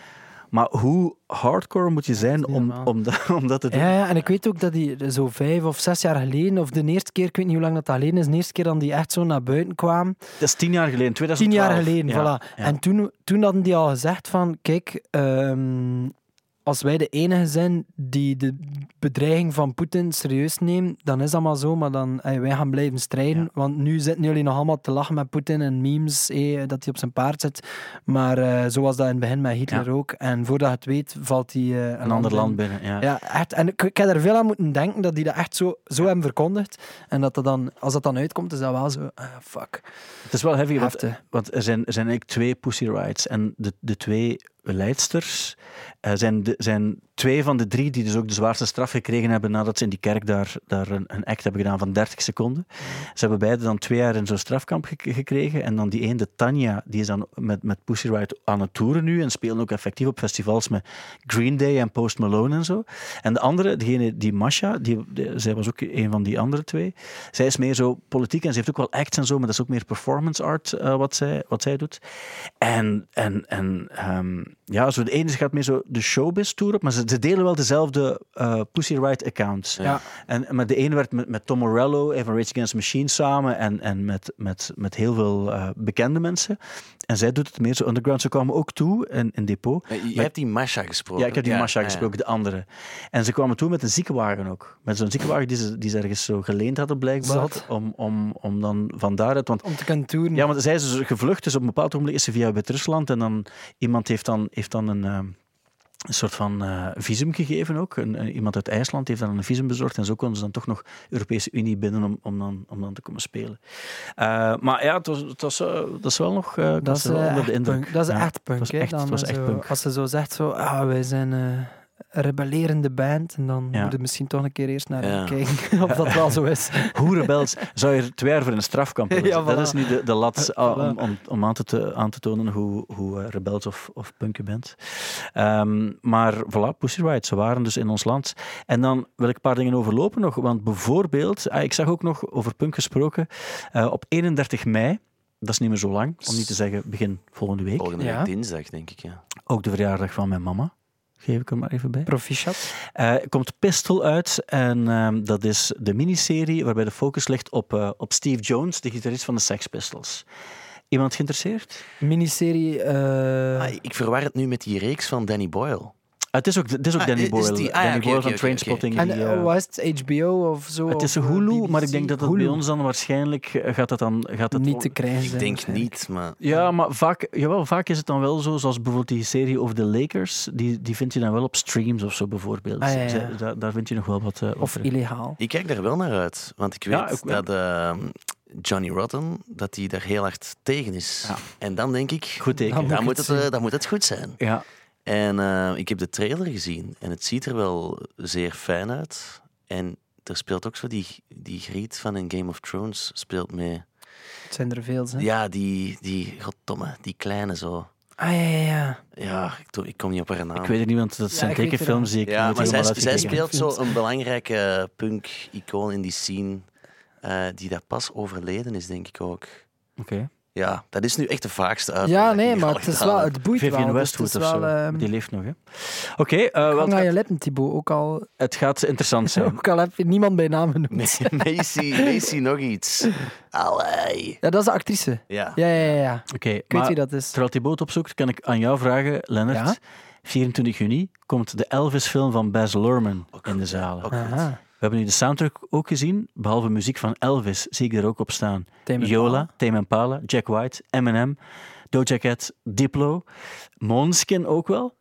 Maar hoe hardcore moet je zijn om, om, dat, om dat te doen? Ja, ja, en ik weet ook dat hij zo vijf of zes jaar geleden, of de eerste keer, ik weet niet hoe lang dat geleden is, de eerste keer dat die echt zo naar buiten kwam, Dat is tien jaar geleden, tien 2012. jaar geleden, Ja, voilà. ja. En toen, toen hadden die al gezegd van, kijk, ehm, als wij de enige zijn die de bedreiging van Poetin serieus neemt, dan is dat maar zo, maar dan eh, wij gaan blijven strijden, Ja. want nu zitten jullie nog allemaal te lachen met Poetin en memes, eh, dat hij op zijn paard zit, maar eh, zo was dat in het begin met Hitler Ja. ook, en voordat je het weet, valt hij Een ander land binnen. binnen. Ja. Ja, echt. En ik, ik heb er veel aan moeten denken dat die dat echt zo, zo hebben verkondigd. En dat, dat dan, als dat dan uitkomt, is dat wel zo, ah, fuck. Het is wel heavy, want, want er, zijn, er zijn eigenlijk twee Pussy Rides. En de, de twee leidsters eh, zijn, de, zijn twee van de drie die dus ook de zwaarste straf gekregen hebben nadat ze in die kerk daar, daar een, een act hebben gedaan van 30 seconden. Ze hebben beide dan twee jaar in zo'n strafkamp gek- gekregen. En dan die ene, de Tanja, die is dan met, met Pussy Riot aan het toeren nu en spelen ook effectief op festivals met Green Day en Post Malone en zo. En de andere, degene, die Masha, die, die- zij was ook een van die andere twee. Zij is meer zo politiek en ze heeft ook wel acts en zo, maar dat is ook meer performance art eh, wat, zij, wat zij doet. En, en, en ehm, ja, zo de ene gaat meer zo de showbiz tour op, maar ze, ze delen wel dezelfde eh, Pussy Riot accounts. Ja. En, maar de ene werkt met, met Tom Morello en van Rage Against the Machine samen en, en met, met, met heel veel eh, bekende mensen. En zij doet het meer zo underground. Ze kwamen ook toe in, in Depot. Je Met- hebt die Masha gesproken. ja, ik heb die Masha ja. gesproken, de andere. En ze kwamen toe met een ziekenwagen ook. Met zo'n ziekenwagen die ze, die ze ergens zo geleend hadden, blijkbaar. Om, om, om dan van daaruit... Want Om te kunnen toeren. ja, want zij is dus gevlucht, dus op een bepaald moment is ze via Wit-Rusland en dan iemand heeft dan, heeft dan een, ehm, een soort van eh, visum gegeven ook. Een, een- iemand uit IJsland heeft dan een visum bezorgd en zo konden ze dan toch nog Europese Unie binnen om, om, dan, om dan te komen spelen. Eh, maar ja, het was, het was, eh, dat is wel nog... eh, Dat is, wel eh, onder de indruk. punk. Dat is Ja, echt punk. Het was echt, het was echt punk. Als ze zo zegt, zo, ah, wij zijn eh, rebellerende band, en dan Ja. moet je misschien toch een keer eerst naar Ja. kijken (laughs) of dat wel zo is. (laughs) Hoe rebels zou je er twee jaar voor een strafkamp Dat is nu de, de lat Eh, ah, voilà. om, om, om aan, te, aan te tonen hoe, hoe eh, rebels of, of punk je bent. Ehm, maar voilà, Pussy Riot, ze waren dus in ons land. En dan wil ik een paar dingen overlopen nog. Want bijvoorbeeld, ah, ik zag ook nog over punk gesproken, eh, op 31 mei, dat is niet meer zo lang, om niet te zeggen begin volgende week, Volgende Ja. week dinsdag, denk ik, ja. ook de verjaardag van mijn mama. Geef ik er maar even bij. Proficiat. Eh, komt Pistol uit en ehm, dat is de miniserie waarbij de focus ligt op, eh, op Steve Jones, de gitarist van de Sex Pistols. Iemand geïnteresseerd? Miniserie. eh, Ah, ik verwar het nu met die reeks van Danny Boyle. Het is ook, het is ook Ah, Danny is Boyle. die- ah, Danny Boyle van Trainspotting. en die, eh, eh, was het HBO of zo? het is eh, Hulu, maar ik denk dat het Hulu. bij ons dan waarschijnlijk gaat dat dan gaat het niet te krijgen Ik zijn. denk waarschijnlijk. niet, maar... Ja, maar vaak, jawel, vaak is het dan wel zo, zoals bijvoorbeeld die serie over de Lakers, die, die vind je dan wel op streams of zo bijvoorbeeld. Ah, ja, ja. Ze- Daar, daar vind je nog wel wat... Of over. illegaal. Ik kijk daar wel naar uit. Want ik weet Ja, ik dat eh, Johnny Rotten, dat hij daar heel hard tegen is. Ja. En dan denk ik, Goed teken. Dan dan moet moet, het dan moet het goed zijn. Ja, En eh, ik heb de trailer gezien en het ziet er wel zeer fijn uit. En er speelt ook zo die, die griet van in Game of Thrones speelt mee. Het zijn er veel, hè? Ja, die, die goddomme, die kleine zo. Ah, ja, ja, ja. Ja, ik, doe- ik kom niet op haar naam. ik weet het niet, want dat Ja, zijn het tekenfilms die ik Ja, maar zij, speelt zo een belangrijke punk-icoon in die scene, eh, die daar pas overleden is, denk ik ook. Oké. Ja, dat is nu echt de vaagste uit. Ja, nee, maar het is wel, het boeit Vivian wel. dus Westwood het of is zo. wel, ehm, Die leeft nog, hè. Oké, eh, wel, hang het, aan je gaat, lippen, Thibaut. Ook al, het gaat interessant zijn. (laughs) ook al heb je niemand bij naam genoemd. (laughs) Macy, Macy nog iets. Allee. Ja, dat is de actrice. Ja. Ja, ja, ja. ja. Oké, Ik weet maar wie dat is. terwijl die boot opzoekt, kan ik aan jou vragen, Lennart. Ja? 24 juni komt de Elvis-film van Baz Luhrmann in de zalen. Aha. Hebben nu de soundtrack ook gezien. Behalve muziek van Elvis zie ik er ook op staan. Tame Yola. Tame Impala, Jack White, Eminem, Doja Cat, Diplo, Måneskin ook wel.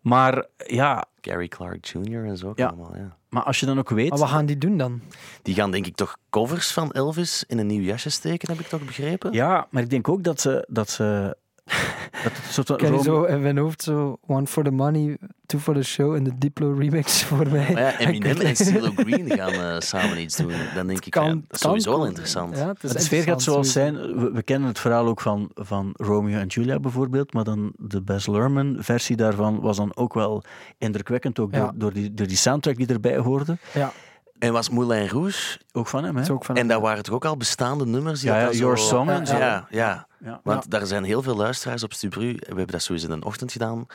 Maar ja, Gary Clark Jr. en zo ook Ja. allemaal, ja. maar als je dan ook weet... Maar wat gaan die doen dan? Die gaan denk ik toch covers van Elvis in een nieuw jasje steken, heb ik toch begrepen? Ja, maar ik denk ook dat ze... Dat ze dat soort van Rome- zo in mijn hoofd zo one for the money, two for the show en de Diplo remix (laughs) voor mij. Maar ja, (laughs) Eminem en. CeeLo Green gaan eh, samen iets doen. Dan denk ik, Kan- ja, dat is sowieso wel interessant. Ja, het is De sfeer gaat zoals zijn. We, we kennen het verhaal ook van, van Romeo en Julia bijvoorbeeld, maar dan de Baz Luhrmann versie daarvan was dan ook wel indrukwekkend, ook Ja. door, door, die, door die soundtrack die erbij hoorde. Ja, En was Moulin Rouge, Ook van hem, hè? ook van en dat waren toch ook al bestaande nummers? Die Ja, Your zo- Song en zo. Ja, ja. Ja. Want daar zijn heel veel luisteraars op Stubru. We hebben dat sowieso in de ochtend gedaan.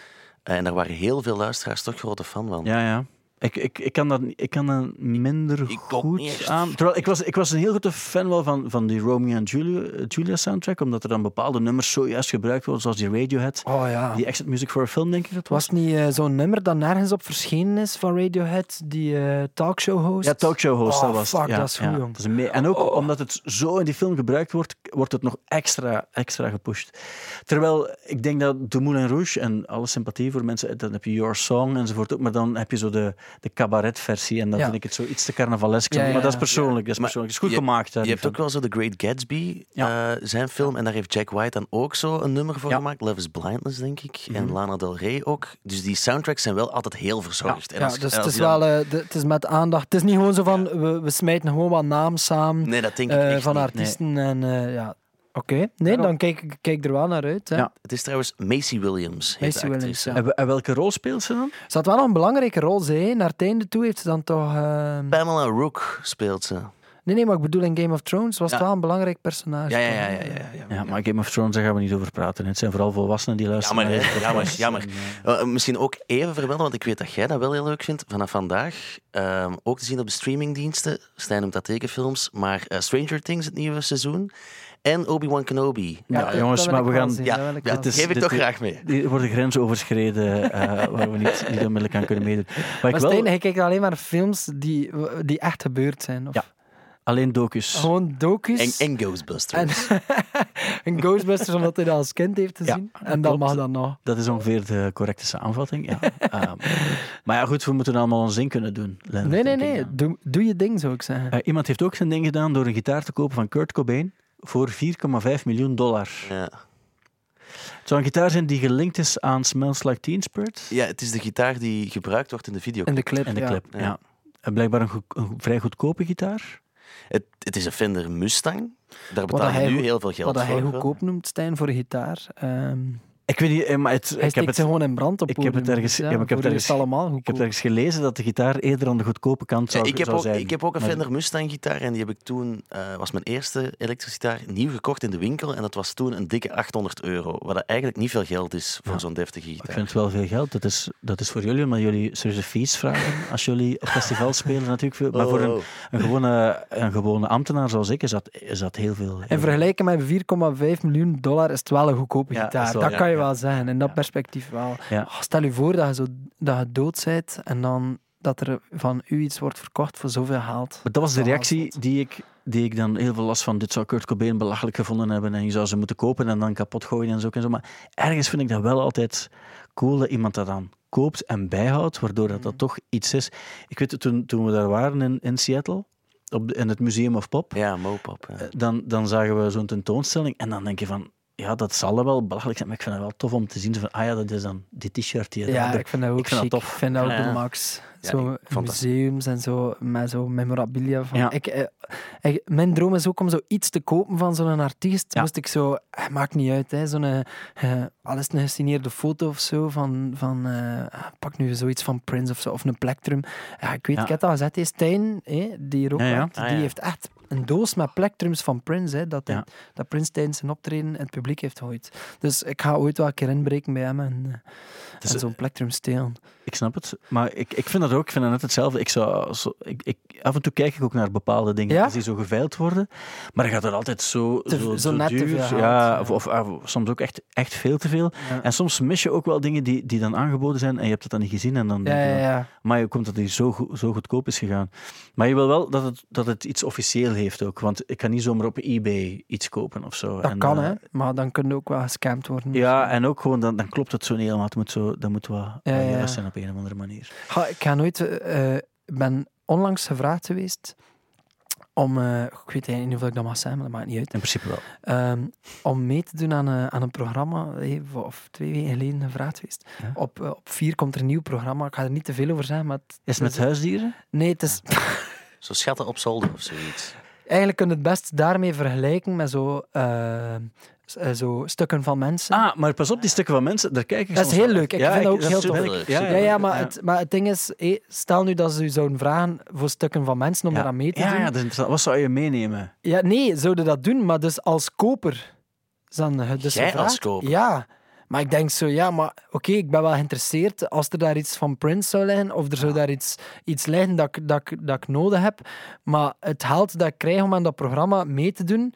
En daar waren heel veel luisteraars toch grote fan van. Ja, ja. Ik, ik, ik, kan dat, ik kan dat minder Ik goed aan. Terwijl ik was, ik was een heel grote fan wel van, van die Romeo en Julia, Julia soundtrack, omdat er dan bepaalde nummers zojuist gebruikt worden, zoals die Radiohead. Oh ja. Die Exit Music for a Film, denk ik dat was. Was het niet eh, zo'n nummer dat nergens op verschenen is van Radiohead, die eh, talkshow host? Ja, talkshow host, Oh, dat was het. fuck, ja, dat is goed, ja. jong. Dat is een me- en ook omdat het zo in die film gebruikt wordt, wordt het nog extra, extra gepusht. Terwijl ik denk dat de Moulin Rouge en alle sympathie voor mensen, dan heb je Your Song enzovoort ook, maar dan heb je zo de, de cabaretversie en dan Ja. vind ik het zo iets te carnavalesk. Ja, ja, Maar dat is ja. persoonlijk, dat is, Maar persoonlijk. Het is goed je- gemaakt. hè, Je hebt ook wel zo The Great Gatsby, Ja. eh, zijn film. En daar heeft Jack White dan ook zo een nummer voor Ja. gemaakt. Love is Blindness, denk ik. Mhm. En Lana Del Rey ook. Dus die soundtracks zijn wel altijd heel verzorgd. En Ja, dus het is wel eh, de- het is met aandacht. Het is niet gewoon zo van we, we smijten gewoon wat naam samen Nee, dat denk ik eh, echt van niet. artiesten. En eh, ja, oké. Nee, dan kijk ik kijk er wel naar uit. Hè. Ja. Het is trouwens Macy Williams. heet Macy Williams, ja. En, we- en welke rol speelt ze dan? Ze had wel nog een belangrijke rol, zei. Naar het einde toe heeft ze dan toch... eh, Pamela Rook speelt ze. Nee, nee, maar ik bedoel in Game of Thrones was het wel een belangrijk personage. Ja, ja, ja. ja, ja, ja. Ja, maar Game of Thrones, daar gaan we niet over praten. Het zijn vooral volwassenen die luisteren. Jammer, Jammer, jammer. Eh, Eh, misschien ook even vermelden, want ik weet dat jij dat wel heel leuk vindt. Vanaf vandaag ehm, ook te zien op de streamingdiensten. Stijn noemt dat tekenfilms. Maar eh, Stranger Things, het nieuwe seizoen. En Obi-Wan Kenobi. Ja, dat- jongens, dat maar we gaan- zien, ja, dat dat zien. geef ik dit- toch graag mee. Die worden grenzen overschreden eh, waar we niet, niet onmiddellijk aan kunnen meedoen. Maar ik Maar wel, hij kijkt alleen maar films die, die echt gebeurd zijn. Of Ja. alleen docus. Gewoon docus. En, en Ghostbusters. En, (laughs) en Ghostbusters, omdat hij dat als kind heeft Ja, gezien. dat en dan klopt. mag dat nog. Dat is ongeveer de correcte samenvatting. Ja. (laughs) Ehm, maar ja, goed, we moeten allemaal ons ding kunnen doen. Lennart, Nee, nee, nee. doe je ding, zou ik zeggen. Eh, iemand heeft ook zijn ding gedaan door een gitaar te kopen van Kurt Cobain voor 4,5 miljoen dollar. Ja. Het zou een gitaar zijn die gelinkt is aan Smells Like Teen Spirit ja, het is de gitaar die gebruikt wordt in de video. In de clip, in de ja. clip. Ja. Ja. En blijkbaar een, vrij goedkope gitaar. Het, het is een Fender Mustang. Daar Wat betaal hij je nu heel veel geld Wat voor. hij wel. goedkoop noemt, Stijn, voor een gitaar. Ehm, Ik weet niet, eh, maar het, hij ik heb het, gewoon in brand op ik heb het ergens- ja, maar ik heb het ergens- allemaal ik heb ergens gelezen dat de gitaar eerder aan de goedkope kant zou, Ja, ik, heb zou ook, zijn. ik heb ook een Maar- Fender Mustang gitaar en die heb ik toen, eh was mijn eerste elektrische gitaar, nieuw gekocht in de winkel en dat was toen een dikke 800 euro. Wat dat eigenlijk niet veel geld is voor Ja. zo'n deftige Ik gitaar. vind het wel veel geld. Dat is, dat is voor jullie, omdat jullie serieuze fees vragen als jullie op festivals (laughs) spelen natuurlijk. Veel. Maar voor een, Oh. een, gewone, een gewone ambtenaar zoals ik is dat, is dat heel veel. En vergelijken met 4,5 miljoen dollar is het wel een goedkope gitaar. dat kan ja, je. Wel zeggen. In dat Ja. perspectief wel. Ja. Stel je voor dat je, zo, dat je dood bent en dan dat er van u iets wordt verkocht voor zoveel geld. Maar dat was de reactie die ik, die ik dan heel veel last van. Dit zou Kurt Cobain belachelijk gevonden hebben en je zou ze moeten kopen en dan kapot gooien en zo. En zo. Maar ergens vind ik dat wel altijd cool dat iemand dat dan koopt en bijhoudt, waardoor dat, dat toch iets is. Ik weet het, toen, toen we daar waren in, in Seattle, op de- in het Museum of Pop, Ja, Mopop. Ja. eh, dan, dan zagen we zo'n tentoonstelling en dan denk je van, ja, dat zal wel belachelijk zijn, maar ik vind het wel tof om te zien van, ah ja, dat is dan die t-shirt die je Ja, ik vind dat ook ik vind dat tof. Ik vind dat ook de max. Zo dat- museums en zo, met zo memorabilia. Van. Ja. Ik, eh, ik- mijn droom is ook om zo iets te kopen van zo'n artiest. Ja. Moest ik zo, eh, maakt niet uit, hè, zo'n, eh, eh, al het een gesigneerde foto of zo, van, van eh, pak nu zoiets van Prince of zo, of een Plectrum. Ja, ik weet, ik heb dat gezegd, Stijn, die hier ook Ah, die heeft echt een doos met plectrums van Prince, hè, dat, hij- Ja. dat Prince tijdens zijn optreden het publiek heeft gegooid. Dus ik ga ooit wel een keer inbreken bij hem en, eh, Dus, en zo'n plectrum stelen. Ik snap het. Maar ik, ik vind dat ook. Ik vind dat net hetzelfde. Ik zou, zo, ik, ik, af en toe kijk ik ook naar bepaalde dingen Ja? als die zo geveild worden. Maar dan gaat het altijd zo, Te- zo, zo net te duur. veel ja. Of, of, of soms ook echt, echt veel te veel. Ja. En soms mis je ook wel dingen die, die dan aangeboden zijn en je hebt het dan niet gezien. En dan Ja, denk je ja. Maar je komt dat die zo, zo goedkoop is gegaan. Maar je wil wel dat het, dat het iets officieel heeft ook. Want ik kan niet zomaar op eBay iets kopen of zo. Dat En, kan, eh, hè. Maar dan kun je ook wel gescamd worden. Ja, en ook gewoon, dan, dan klopt het zo niet helemaal. Het moet zo, dat moet wel Ja, zijn op een of andere manier. Ik ga nooit... eh, ik ben onlangs gevraagd geweest om... eh, ik weet niet of ik dat mag zeggen, maar dat maakt niet uit. In principe wel. Ehm, om mee te doen aan, een- aan een programma, eh, of twee weken geleden gevraagd geweest. Ja. Op, eh, op vier komt er een nieuw programma. Ik ga er niet te veel over zeggen, maar... Het, Is het met huisdieren? Nee, het is... (laughs) Zo schatten op zolder of zoiets. Eigenlijk kun je het best daarmee vergelijken met zo, eh, eh, zo stukken van mensen. Ah, maar pas op, die stukken van mensen, daar kijk ik Dat is heel leuk. Ik vind dat ook heel tof. Ja, ja, ja, maar, Het, maar het ding is, stel nu dat ze u zouden vragen voor stukken van mensen om daar aan mee te doen. ja, dat is interessant. Wat zou je meenemen? Ja, nee, zouden dat doen, maar dus als koper. Dan, eh, dus Jij als koper? Ja. Maar ik denk zo, ja, maar oké, ik ben wel geïnteresseerd als er daar iets van Prince zou liggen, of er zou daar iets, iets liggen dat dat, ik, dat ik nodig heb. Maar het geld dat ik krijg om aan dat programma mee te doen,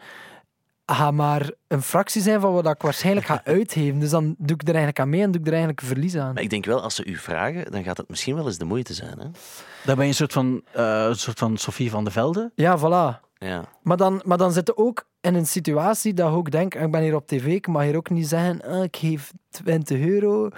gaat maar een fractie zijn van wat ik waarschijnlijk ga (laughs) uitgeven. Dus dan doe ik er eigenlijk aan mee en doe ik er eigenlijk verlies aan. Maar ik denk wel, als ze u vragen, dan gaat het misschien wel eens de moeite zijn. Hè? Dan ben je een soort van, eh, een soort van Sophie van de Velde. Ja, voilà. Ja. Maar dan, maar dan zit je ook in een situatie dat je ook denkt, ik ben hier op tv, ik mag hier ook niet zeggen, ah, ik geef 20 euro.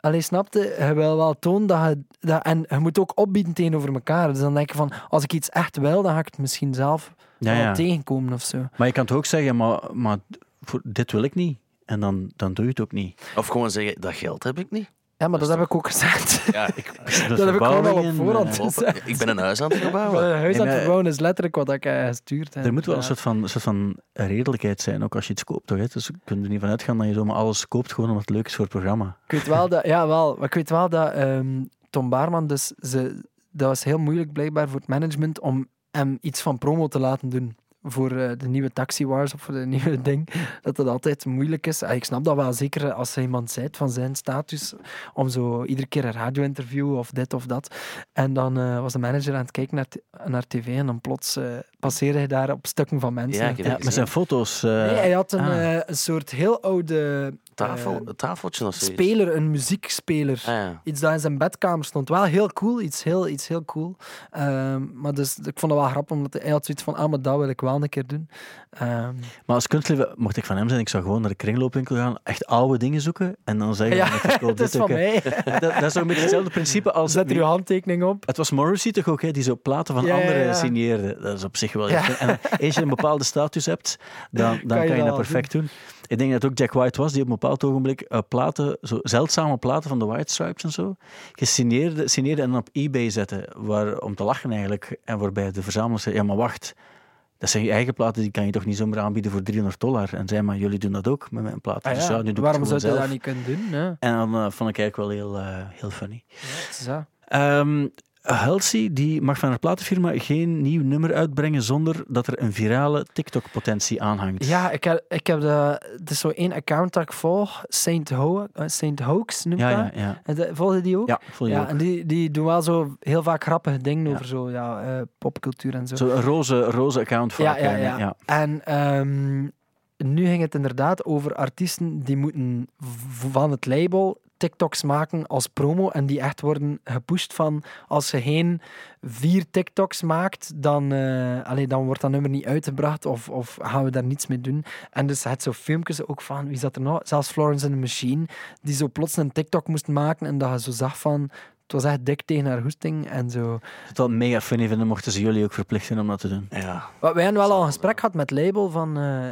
Allee, snapte? Je wil wel tonen dat je... Dat, en je moet ook opbieden tegenover elkaar. Dus dan denk je van, als ik iets echt wil, dan ga ik het misschien zelf Ja, ja. tegenkomen of zo. Maar je kan toch ook zeggen, maar, maar voor, dit wil ik niet. En dan, dan doe je het ook niet. Of gewoon zeggen, dat geld heb ik niet. Ja, maar dat (laughs) heb ik ook gezegd. Ja, ik, Dat heb ik gewoon al op voorhand eh, gezegd. ik ben een huis aan het verbouwen. (laughs) een huis aan het verbouwen is letterlijk wat ik eh, gestuurd heb. Er moet wel een soort van, een soort van redelijkheid zijn, ook als je iets koopt. Toch, hè? Dus je kunt er niet van uitgaan dat je zomaar alles koopt, gewoon omdat het leuk is voor het programma. Ik weet wel dat, ja, wel, maar ik weet wel dat ehm, Tom Baarman, dus ze, dat was heel moeilijk blijkbaar voor het management om hem iets van promo te laten doen. Voor eh, de nieuwe Taxi Wars of voor de nieuwe ding. Dat dat altijd moeilijk is. Ah, Ik snap dat wel, zeker als er iemand zijt van zijn status, om zo iedere keer een radio-interview of dit of dat. En dan eh, was de manager aan het kijken naar, naar tv en dan plots eh, passeerde hij daar op stukken van mensen. Ja, Ja, met zijn foto's. eh, Nee, hij had een, ah. eh, een soort heel oude Tafel, een tafeltje of zoiets. speler, een muziekspeler. Ah, ja. Iets dat in zijn bedkamer stond. Wel heel cool, iets heel, iets heel cool. Ehm, maar dus, ik vond het wel grappig, omdat hij had zoiets van, ah, maar dat wil ik wel een keer doen. Ehm, Maar als kunstliefde, mocht ik van hem zijn, ik zou gewoon naar de kringloopwinkel gaan, echt oude dingen zoeken en dan zeggen ja, ik het (laughs) is van mij. Dat, dat is ook een beetje hetzelfde principe als... Zet er uw handtekening op. Het was Morrissey toch ook, hè, die zo platen van Ja, anderen ja. signeerde. Dat is op zich wel... En als je een bepaalde status hebt, dan, (laughs) dan je kan je dat dat perfect doen. Ik denk dat het ook Jack White was, die op een bepaald ogenblik eh, platen, zo zeldzame platen van de White Stripes en zo, gesigneerde signeerde en dan op eBay zette, waar, om te lachen eigenlijk. En waarbij de verzamelaar zei, ja maar wacht, dat zijn je eigen platen, die kan je toch niet zomaar aanbieden voor 300 dollar? En zei, maar jullie doen dat ook met mijn platen. Ah, Dus ja. ja, nu doe Waarom zou je dat niet kunnen doen? Ja. En dan eh, vond ik eigenlijk wel heel, eh, heel funny. Ehm Halsey die mag van haar platenfirma geen nieuw nummer uitbrengen zonder dat er een virale TikTok-potentie aanhangt. Ja, ik heb, ik heb de, het is zo één account dat ik volg, Saint, Ho, eh, Saint Hoax noemt ja, dat. ja. ja. En de- Volg je die ook? Ja, je Ja, ook. en die, die doen wel zo heel vaak grappige dingen Ja. over zo, ja, eh, popcultuur en zo. Zo een roze, roze account vaak. Ja, ja, ja. En ehm, nu ging het inderdaad over artiesten die moeten van het label TikToks maken als promo en die echt worden gepusht van als je geen vier TikToks maakt, dan, eh, allee, dan wordt dat nummer niet uitgebracht of, of gaan we daar niets mee doen. En dus het zo filmpjes ook van, wie zat er nou? Zelfs Florence and the Machine, die zo plots een TikTok moest maken en dat je zo zag van, het was echt dik tegen haar hoesting en zo. Het wel mega funny vinden mochten ze jullie ook verplichten om dat te doen. Ja. Wij hebben wel al een gesprek gehad met label van eh,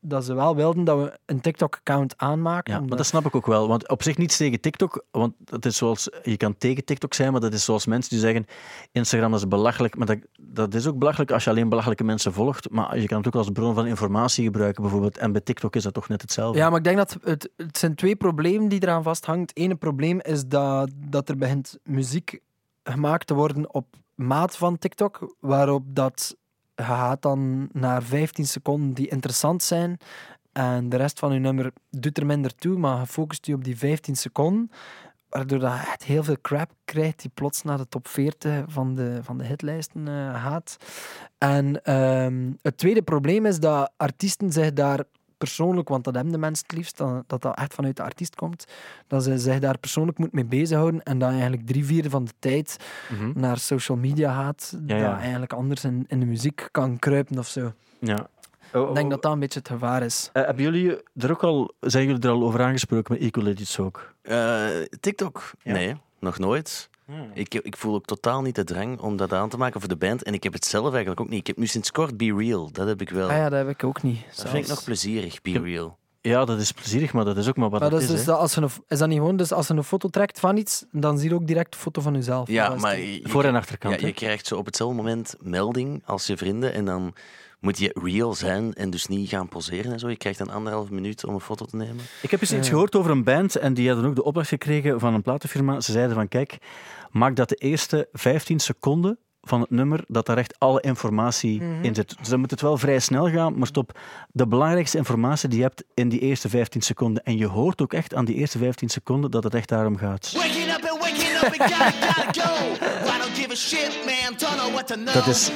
dat ze wel wilden dat we een TikTok-account aanmaken. Ja, maar dat snap ik ook wel. Want op zich niets tegen TikTok. Want dat is zoals, je kan tegen TikTok zijn, maar dat is zoals mensen die zeggen: Instagram is belachelijk. Maar dat, dat is ook belachelijk als je alleen belachelijke mensen volgt. Maar je kan het ook als bron van informatie gebruiken, bijvoorbeeld. En bij TikTok is dat toch net hetzelfde. Ja, maar ik denk dat het, het zijn twee problemen die eraan vasthangt. Het ene probleem is dat, dat er begint muziek gemaakt te worden op maat van TikTok, waarop dat je gaat dan naar 15 seconden die interessant zijn. En de rest van je nummer doet er minder toe, maar focust je op die 15 seconden. Waardoor dat echt heel veel crap krijgt die plots naar de top 40 van de, van de hitlijsten eh, gaat. En ehm, het tweede probleem is dat artiesten zich daar persoonlijk, want dat hebben de mensen het liefst, dat dat, dat echt vanuit de artiest komt, dat ze zich daar persoonlijk moeten mee bezighouden en dat eigenlijk drie vierde van de tijd naar social media gaat, Mhm. Ja, ja. dat eigenlijk anders in, in de muziek kan kruipen of zo. Ja. Ik denk dat dat een beetje het gevaar is. Eh, hebben jullie er ook al, zijn jullie er al over aangesproken met Equal Edits ook? Eh, TikTok? Ja. Nee, nog nooit. Ik, ik voel ook totaal niet de drang om dat aan te maken voor de band. En ik heb het zelf eigenlijk ook niet. Ik heb nu sinds kort Be Real. Dat heb ik wel. Ah ja, dat heb ik ook niet. dat vind ik nog plezierig, Be Real. Ja, dat is plezierig, maar dat is ook maar wat Maar dat is, is. dus als je een, is dat niet gewoon, dus als je een foto trekt van iets, dan zie je ook direct een foto van jezelf. Ja, maar je, Voor- en achterkant. ja, je krijgt zo op hetzelfde moment melding als je vrienden. En dan moet je real zijn en dus niet gaan poseren en zo. Je krijgt dan anderhalf minuut om een foto te nemen. Ik heb eens iets gehoord over een band en die hadden ook de opdracht gekregen van een platenfirma. Ze zeiden van, kijk, maak dat de eerste 15 seconden van het nummer, dat daar echt alle informatie Mhm. in zit. Dus dan moet het wel vrij snel gaan, maar stop de belangrijkste informatie die je hebt in die eerste 15 seconden. En je hoort ook echt aan die eerste 15 seconden dat het echt daarom gaat. (laughs) Waking up and waking up and gotta, gotta go. I don't give a shit, man. Don't know what to know. Dat is-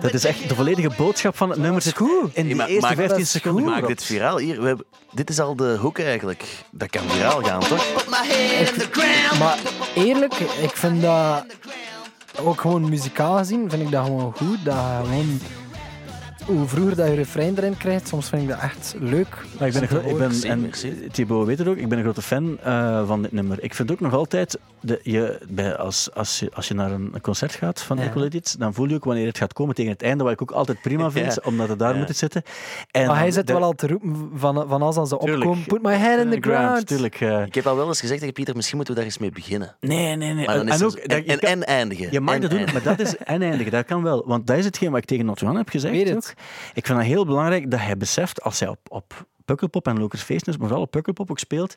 Dat is echt de volledige boodschap van het nummer zit in die eerste maak- 15 dat is seconden. Maak dit viraal hier. We hebben, dit is al de hoek eigenlijk. Dat kan viraal gaan, toch? Maar eerlijk, ik vind dat ook gewoon muzikaal gezien, vind ik dat gewoon goed. Dat hoe vroeger dat je refrein erin krijgt, soms vind ik dat echt leuk. Maar ik ben, een ik ben en. Thibaut weet het ook, ik ben een grote fan eh, van dit nummer. Ik vind ook nog altijd, de, je, bij, als, als, je, als je naar een concert gaat van Ja. Dan voel je ook wanneer het gaat komen tegen het einde, wat ik ook altijd prima (laughs) vind, Ja. omdat het daar Ja. moet zitten. En Maar hij zit de- wel al te roepen van, van als, als ze Tuurlijk. opkomen, put my head in the ground. Tuurlijk. eh. Ik heb al wel eens gezegd tegen Pieter, misschien moeten we daar eens mee beginnen. nee, nee, nee. Maar dan en, ook, en, dat- je en, kan- en eindigen. Je mag En dat doen, eindigen. maar dat is en eindigen. Dat kan wel. Want dat is hetgeen wat ik tegen Not One heb gezegd. Weet het. Ik vind dat heel belangrijk dat hij beseft, als hij op, op Pukkelpop en Lokers Feestnes, maar vooral op Pukkelpop ook speelt,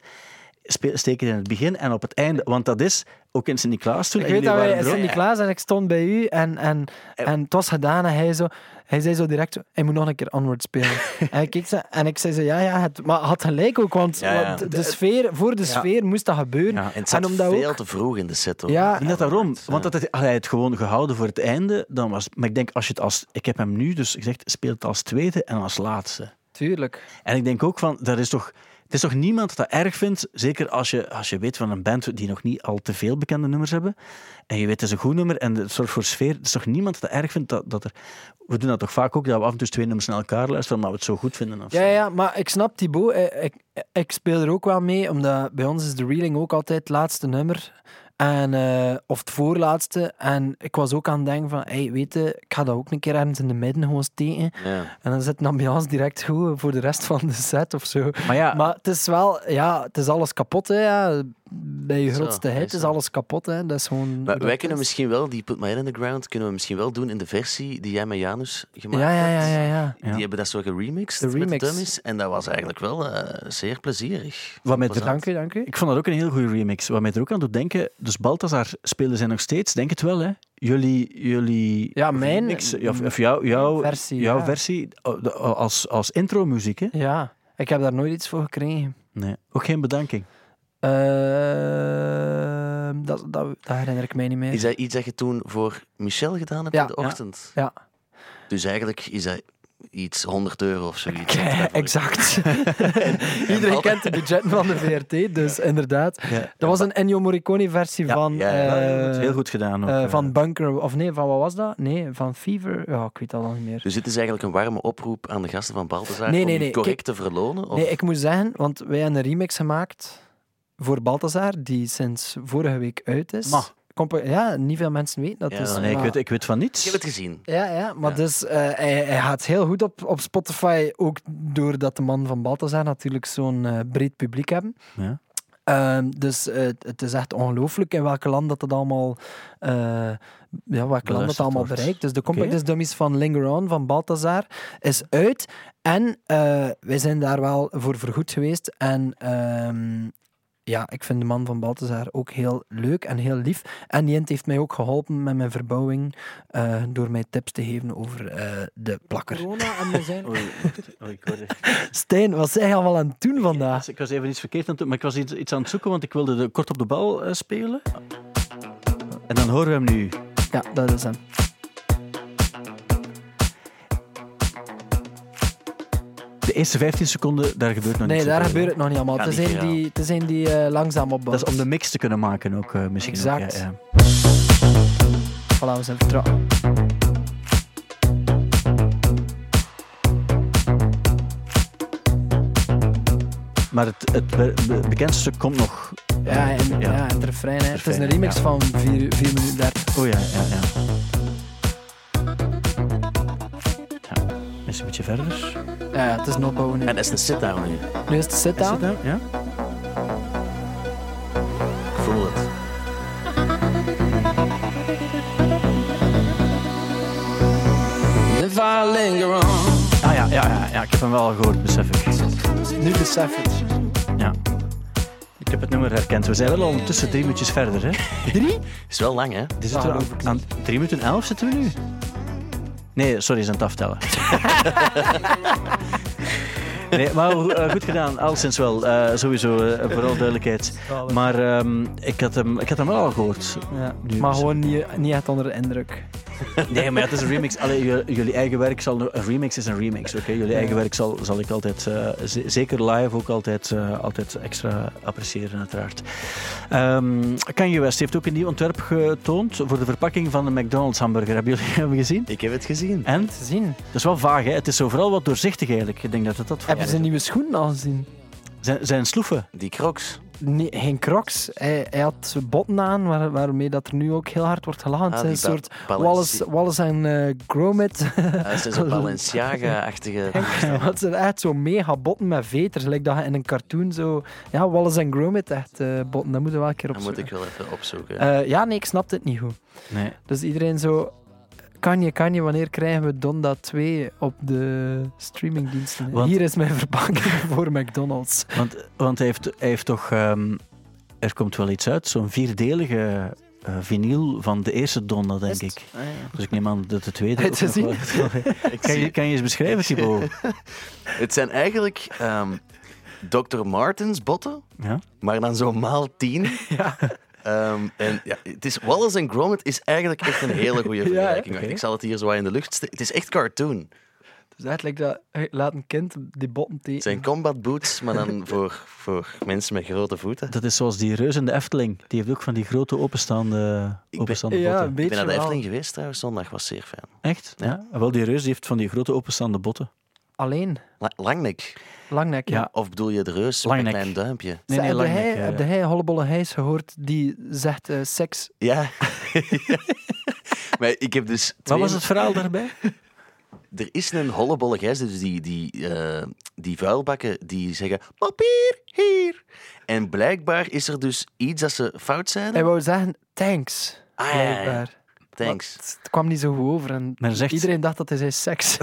het in het begin en op het einde. Want dat is, ook in Sint-Niklaas toen, Ik weet dat wij in Sint-Niklaas en ik stond bij u en, en, en het was gedaan en hij, zo, hij zei zo direct, hij moet nog een keer Onward spelen. (laughs) en, ik keek zo, en ik zei zo, ja, ja, het, maar had gelijk ook, want Ja, ja. want de sfeer, voor de sfeer moest dat gebeuren. Ja. En het zat En omdat veel ook- te vroeg in de set. Hoor. Ja, dat daarom, want dat, had hij het gewoon gehouden voor het einde. Dan was, maar ik denk, als je het als... Ik heb hem nu dus gezegd, speel het als tweede en als laatste. tuurlijk. En ik denk ook van, dat is toch... Het is toch niemand dat erg vindt, zeker als je, als je weet van een band die nog niet al te veel bekende nummers hebben, en je weet het is een goed nummer en het zorgt voor sfeer, het is toch niemand dat erg vindt dat, dat er... We doen dat toch vaak ook, dat we af en toe twee nummers naar elkaar luisteren, maar we het zo goed vinden. Of Ja, zo. ja, maar ik snap Thibaut. eh, Ik, ik speel er ook wel mee, omdat bij ons is de reeling ook altijd het laatste nummer. En, eh, of het voorlaatste. En ik was ook aan het denken van, hey, weet je, ik ga dat ook een keer ergens in de midden gewoon steken. Ja. En dan zit de ambiance direct goed voor de rest van de set of zo. Maar ja, Maar het is wel, ja, het is alles kapot, hè. Ja. Bij je grootste hit is alles kapot, hè. Dat is gewoon... Maar wij kunnen is. misschien wel, die Put My Head in the Ground, kunnen we misschien wel doen in de versie die jij met Janus gemaakt Ja, ja, ja, hebt. ja, ja. Ja. Die hebben dat zo geremixed De met de remix. dummies. En dat was eigenlijk wel eh, zeer plezierig. wat mij er. Dank u, dank u. ik vond dat ook een heel goede remix. Wat mij er ook aan doet denken, dus Balthazar spelen zij nog steeds, denk het wel, hè? Jullie, jullie Ja, mijn- remix, of, of jou, jouw versie, jouw ja. versie de- als, als intro-muziek, hè? Ja, ik heb daar nooit iets voor gekregen. Nee, ook geen bedanking. Ehm, dat, dat, dat herinner ik mij niet meer. Is dat iets dat je toen voor Michel gedaan hebt Ja. in de ochtend? Ja, Dus eigenlijk is dat iets 100 euro of zoiets. (laughs) exact. (laughs) (laughs) Iedereen kent de budget van de VRT, dus inderdaad. Ja. Dat was een Ennio Morricone versie Ja, van... ja, ja, Dat is heel goed gedaan. Ook, eh, eh. van Bunker, of nee, van wat was dat? Nee, van Fever? Ja, ik weet dat al niet meer. Dus dit is eigenlijk een warme oproep aan de gasten van Balthazar Nee, om nee, nee, correct kijk- te verlonen? Of? Nee, ik moet zeggen, want wij hebben een remix gemaakt voor Balthazar, die sinds vorige week uit is. Maar. Ja, niet veel mensen weten dat. Ja, dus, nee, ik, weet, ik weet van niets. Ik heb het gezien. Ja, ja maar Ja. dus eh, hij, hij gaat heel goed op, op Spotify, ook doordat de man van Balthazar natuurlijk zo'n eh, breed publiek hebben. Ja. Ehm, dus eh, het is echt ongelooflijk in welke land dat het allemaal, eh, ja, welke land dat allemaal wordt. bereikt. Dus de. Compact Dummies van Linger On van Balthazar is uit. En eh, wij zijn daar wel voor vergoed geweest. En ehm, ja, ik vind de man van Balthazar ook heel leuk en heel lief. En Jent heeft mij ook geholpen met mijn verbouwing eh, door mij tips te geven over eh, de plakker. Corona en we zijn... Oei, oei, ik hoorde... (laughs) Stijn, wat zijn je allemaal aan het doen vandaag? Ik was even iets verkeerd aan het doen, maar ik was iets, iets aan het zoeken, want ik wilde de, kort op de bal eh, spelen. En dan horen we hem nu. Ja, dat is hem. De eerste 15 seconden, daar gebeurt nog Nee, niks. daar op, gebeurt het nog niet allemaal. Het zijn die, het zijn die eh, langzaam Dat opbouwen. is om de mix te kunnen maken ook, eh, misschien. ook, Exact. ja, ja. Voilà, we zijn vertrouwen. Maar het, het be- be- bekendste stuk komt nog. Ja, en, ja. Ja. en het refrein. Het is een remix van 4 minuten 30. Oh ja. ja. Beetje verder. Ja, ja, het is een opbouw nu. En is een sit-down nu. Nu is het Is sit-down. Ja? Ik voel het. If I linger on. Ah ja, ja, ja, ja, ik heb hem wel gehoord, besef ik. Nu besef het. Ja. Ik heb het nummer herkend. We zijn wel al ondertussen drie minuutjes verder. Hè? (laughs) Is wel lang, hè? Die zitten we aan, aan drie minuten elf zitten we nu. Nee, sorry, ze zijn het aftellen. (laughs) Nee, maar eh, goed gedaan, alleszins wel. Eh, sowieso, eh, vooral duidelijkheid. Maar ehm, ik, had hem, ik had hem wel al gehoord. Ja. Maar is- gewoon niet, niet echt onder de indruk. Nee, maar het is een remix. Allee, jullie eigen werk zal... Een remix is een remix, oké? Jullie eigen werk zal, zal ik altijd, eh, zeker live, ook altijd, eh, altijd extra appreciëren, uiteraard. Ehm Kanye West heeft ook een nieuw ontwerp getoond voor de verpakking van de McDonald's hamburger. Hebben jullie (laughs) hem gezien? Ik heb het gezien. En? Zien. Dat is wel vaag, hè? Het is zo vooral wat doorzichtig eigenlijk. Ik denk dat het dat Hebben ze nieuwe schoenen al gezien? Zijn, zijn sloeven. Die crocs. Nee, geen crocs. Hij, hij had botten aan, waar, waarmee dat er nu ook heel hard wordt gelachen. Ah, het zijn een soort Wallace, Wallace en eh, Gromit. Het is een (laughs) Balenciaga-achtige... (laughs) Het zijn echt zo mega botten met veters. Lijkt dat je in een cartoon zo... Ja, Wallace en Gromit echt eh, botten. Dat moeten we wel een keer Dat moet opzoeken. ik wel even opzoeken. Eh, ja, nee, ik snap het niet goed. Nee. Dus iedereen zo... Kan je, kan je, wanneer krijgen we Donda 2 op de streamingdiensten? Want- Hier is mijn verpakking (laughs) voor McDonald's. Want, want hij, heeft, hij heeft toch... ehm, er komt wel iets uit, zo'n vierdelige eh vinyl van de eerste Donna, denk ik. Dus ik neem aan dat de tweede Heb ook nog het (laughs) kan, je, kan je eens beschrijven, Thibaut? (laughs) Het zijn eigenlijk ehm, Dr. Martens botten, Ja? maar dan zo maal tien. Ehm, en ja, het is, Wallace en Gromit is eigenlijk echt een hele goede (laughs) vergelijking. Ik zal het hier zo in de lucht steken. Het is echt cartoon. Dus eigenlijk dat, laat een kind die botten Het tekenen. zijn combat boots, maar dan (laughs) voor, voor mensen met grote voeten. Dat is zoals die reus in de Efteling. Die heeft ook van die grote openstaande, ben- openstaande Ja, botten. een Ik ben naar de wel. Efteling geweest trouwens, zondag was zeer fijn. Echt? Ja. Wel, die reus die heeft van die grote openstaande botten. Alleen. La- Langnek. Langnek, ja. Ja. Of bedoel je de reus met een klein duimpje? Nee, nee, heb, Langnek, hij, eh. heb hij Hollebolle Heijs gehoord die zegt eh, seks? Ja. (laughs) maar ik heb dus Wat twee... was het verhaal daarbij? (laughs) Er is een hollebolle gijs, dus die, die, eh, die vuilbakken die zeggen papier hier. En blijkbaar is er dus iets dat ze fout zijn. Hij wou zeggen thanks. Ah, ja, ja, ja. blijkbaar. Thanks. Maar Het kwam niet zo goed over en zegt- iedereen dacht dat hij zei seks.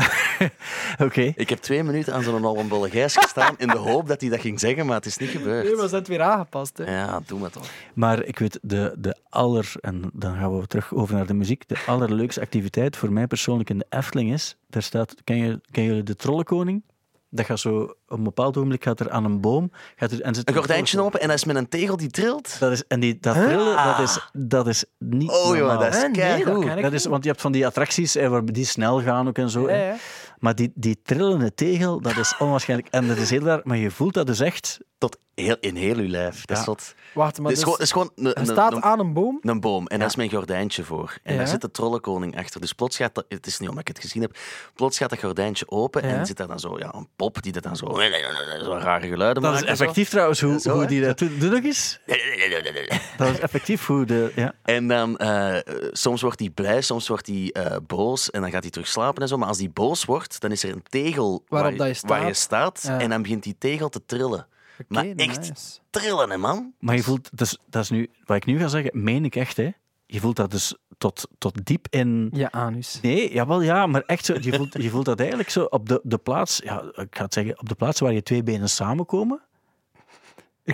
(laughs) Oké. Ik heb twee minuten aan zo'n hollebolle gijs gestaan in de hoop dat hij dat ging zeggen, maar het is niet gebeurd. Nee, maar ze het weer aangepast. Hè. Ja, doe maar toch. Maar ik weet, de, de aller... En dan gaan we terug over naar de muziek. De allerleukste activiteit voor mij persoonlijk in de Efteling is... Daar staat... Ken, je, ken jullie de Trollenkoning? Dat gaat zo... Op een bepaald ogenblik gaat er aan een boom... Gaat er, en zit Een gordijntje open en dat is met een tegel die trilt. Dat is, en die, dat trillen, dat is, dat is niet Oh, joh, normaal. dat is nee, dat is, want je hebt van die attracties eh, waar die snel gaan ook en zo. Ja, hè. ja. Maar die, die trillende tegel, dat is onwaarschijnlijk. En dat is heel raar, maar je voelt dat dus echt. Tot heel, in heel uw lijf. Dat is, tot, Wacht, maar het is dus, gewoon, is gewoon een, staat een- aan een boom. een boom en daar is mijn gordijntje voor. En Ja. daar zit de trollenkoning achter. Dus plots gaat dat, het is niet omdat ik het gezien heb, plots gaat dat gordijntje open Ja. en zit daar dan zo ja, een pop die dat dan zo, (laughs) zo rare geluiden Dat is maakt. en zo. effectief trouwens, hoe, Zo, hoe die dat doet. Doe nog eens. (laughs) Dat is effectief hoe de... Ja. En dan, eh, soms wordt hij blij, soms wordt hij eh, boos en dan gaat hij terug slapen en zo. Maar als hij boos wordt, dan is er een tegel Waarop waar, dat je waar je staat. staat Ja. en dan begint die tegel te trillen. Maar echt nice. trillen, hè, man. Maar je voelt, dus, dat is nu, wat ik nu ga zeggen, meen ik echt, hè. Je voelt dat dus tot, tot diep in... Je anus. Nee, jawel, ja, maar echt zo. Je voelt, je voelt dat eigenlijk zo op de, de plaats, ja, ik ga het zeggen, op de plaats waar je twee benen samenkomen.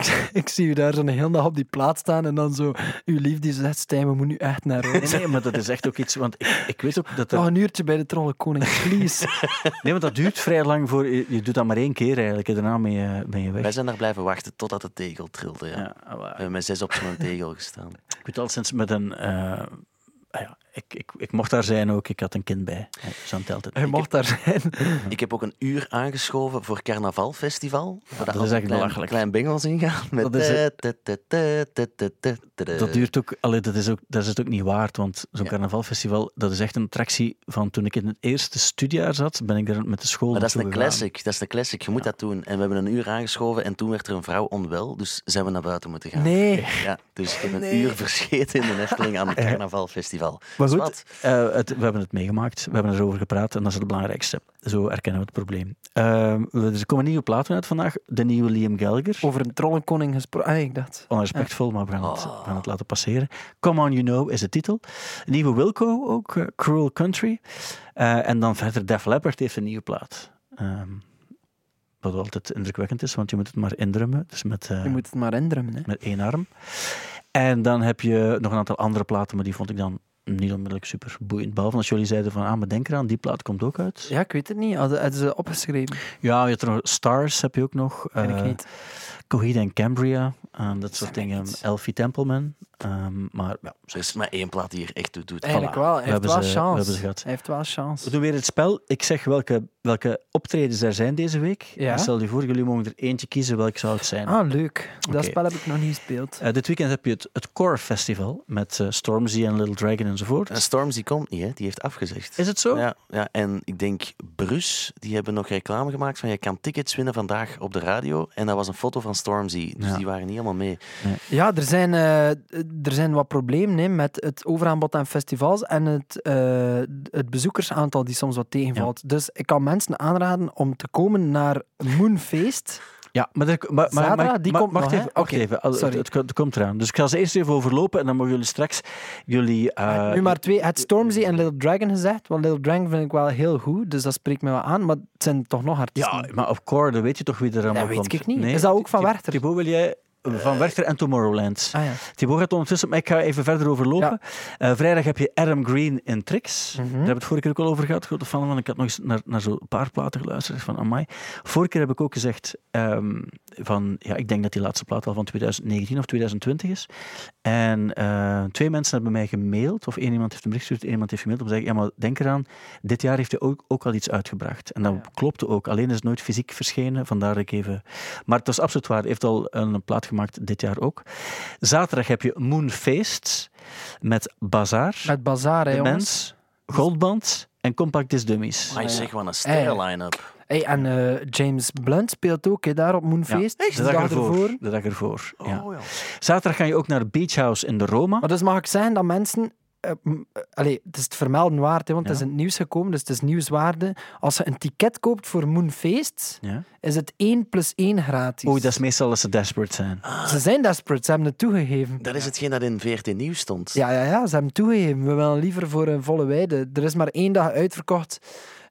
Ik, (laughs) ik zie u daar zo'n hele dag op die plaats staan en dan zo uw lief die zegt, Stijn, we moeten nu echt naar Nee, Rood. nee, maar dat is echt ook iets, want ik, ik weet ook dat er... Nog een uurtje bij de Trollenkoning, please. (laughs) Nee, want dat duurt vrij lang voor... Je, je doet dat maar één keer eigenlijk, en daarna ben je, ben je weg. Wij zijn daar blijven wachten totdat de tegel trilde. Ja. Ja, We hebben met zes op zo'n tegel gestaan. Ik weet al sinds met een... eh, ah ja, ik, ik, ik, mocht daar zijn ook. Ik had een kind bij. Chantal. Hij mocht daar zijn. (laughs) ik heb ook een uur aangeschoven voor carnavalfestival. Ja, dat is echt belachelijk. Klein bingels ingaan. Met dat, duurt ook... Allee, dat, is ook dat is het ook niet waard, want zo'n ja. carnavalfestival, dat is echt een attractie van toen ik in het eerste studiejaar zat, ben ik er met de school Maar dat is een classic. Dat is de classic. Je moet dat doen. En we hebben een uur aangeschoven en toen werd er een vrouw onwel, dus zijn we naar buiten moeten gaan. Nee. Ja, dus ik heb een uur verscheten in de Efteling aan het (laughs) carnavalfestival. Goed, wat? eh, het, we hebben het meegemaakt, we hebben erover gepraat en dat is het belangrijkste. Zo erkennen we het probleem. We- er komen nieuwe platen uit vandaag, de nieuwe Liam Gallagher. Over een Trollenkoning gesproken. Ah, ik dacht. Onrespectvol, maar we gaan, het, Oh. we gaan het laten passeren. Come On You Know is de titel. Een nieuwe Wilco ook, eh, Cruel Country. Eh, en dan verder Def Leppard heeft een nieuwe plaat. Ehm, wat altijd indrukwekkend is, want je moet het maar indrummen. Dus met, Je moet het maar indrummen. Hè. met één arm. En dan heb je nog een aantal andere platen, maar die vond ik dan niet onmiddellijk super boeiend. Behalve als jullie zeiden van, ah, maar denk eraan, die plaat komt ook uit. Ja, ik weet het niet. Hadden, hadden ze opgeschreven? Ja, je hebt er nog Stars heb je ook nog. Ken ik eh, niet. Coheed en Cambria, eh, dat soort dingen. iets. Elfie Templeman. ehm, maar ja, Er is maar één plaat die hier echt toe doet. Eigenlijk voilà. wel. Hij We heeft hebben wel ze- we chance. hebben ze gehad. Hij heeft wel chance. we doen weer het spel. Ik zeg welke, welke optredens er zijn deze week. Ja. Stel je voor, jullie mogen er eentje kiezen. Welk zou het zijn? Ah, leuk. Dat spel heb ik nog niet gespeeld. Eh, dit weekend heb je het, het Core Festival met Stormzy en Little Dragon enzovoort. En Stormzy komt niet, hè? die heeft afgezegd. Is het zo? Ja, ja, en ik denk Brus, die hebben nog reclame gemaakt van je kan tickets winnen vandaag op de radio. En dat was een foto van Stormzy, dus Ja. die waren niet helemaal mee. Ja, er zijn, eh, er zijn wat problemen hè, met het overaanbod aan festivals en het, eh, het bezoekersaantal die soms wat tegenvalt. Dus ik kan mensen aanraden om te komen naar Moonfeest. Ja, maar, maar, maar, die komt wacht nog, even. Wacht Oké, even. Het, sorry. het, het komt eraan. Dus ik ga ze eerst even overlopen en dan mogen jullie straks jullie... eh, nu maar twee. Het Stormzy en Little Dragon gezegd. Want Little Dragon vind ik wel heel goed, dus dat spreekt me wel aan. Maar het zijn toch nog artiesten. Ja, maar op Core, dan weet je toch wie er allemaal Dat weet komt. ik niet. Is dat ook van Werther? Thibaut, wil jij... Van Werchter en Tomorrowland. Ah ja. Gaat ondertussen, maar ik ga even verder overlopen. Eh, vrijdag heb je Adam Green in Trix. Mhm. Daar hebben we het vorige keer ook al over gehad. Grote fan van. Ik had nog eens naar, naar zo'n paar platen geluisterd van Amai. Vorige keer heb ik ook gezegd ehm, van, ja, ik denk dat die laatste plaat wel van 2019 of 2020 is. En eh, twee mensen hebben mij gemaild, of één iemand heeft een bericht gestuurd, één iemand heeft gemaild, om te zeggen, ja, maar denk eraan, dit jaar heeft hij ook, ook al iets uitgebracht. En dat Ja. klopte ook. Alleen is het nooit fysiek verschenen, vandaar dat ik even... Maar het was absoluut waar. Hij heeft al een plaat gemaakt, dit jaar ook. Zaterdag heb je Moonfeest met Bazaar, Met Bazaar, hè, De jongens. Mens, Goldband en Compact Disc Dummies. Maar ja. zeg, wat een sterren-line-up. Hey, en eh, James Blunt speelt ook daar op Moonfeest. de dag, ervoor. De dag ervoor, ja. Oh, ja. Zaterdag ga je ook naar Beach House in de Roma. Maar dus mag ik zeggen dat mensen... eh, eh, allee, het is het vermelden waard, hè, want het is in het nieuws gekomen, dus het is nieuwswaarde. Als je een ticket koopt voor Moonfeest, Ja. is het 1 plus 1 gratis. Oeh, dat is meestal als ze desperate zijn. Ze zijn desperate, ze hebben het toegegeven. Dat is hetgeen dat in VRT Nieuws stond. Ja, ja, ja, ze hebben het toegegeven. We willen liever voor een volle weide. Er is maar één dag uitverkocht.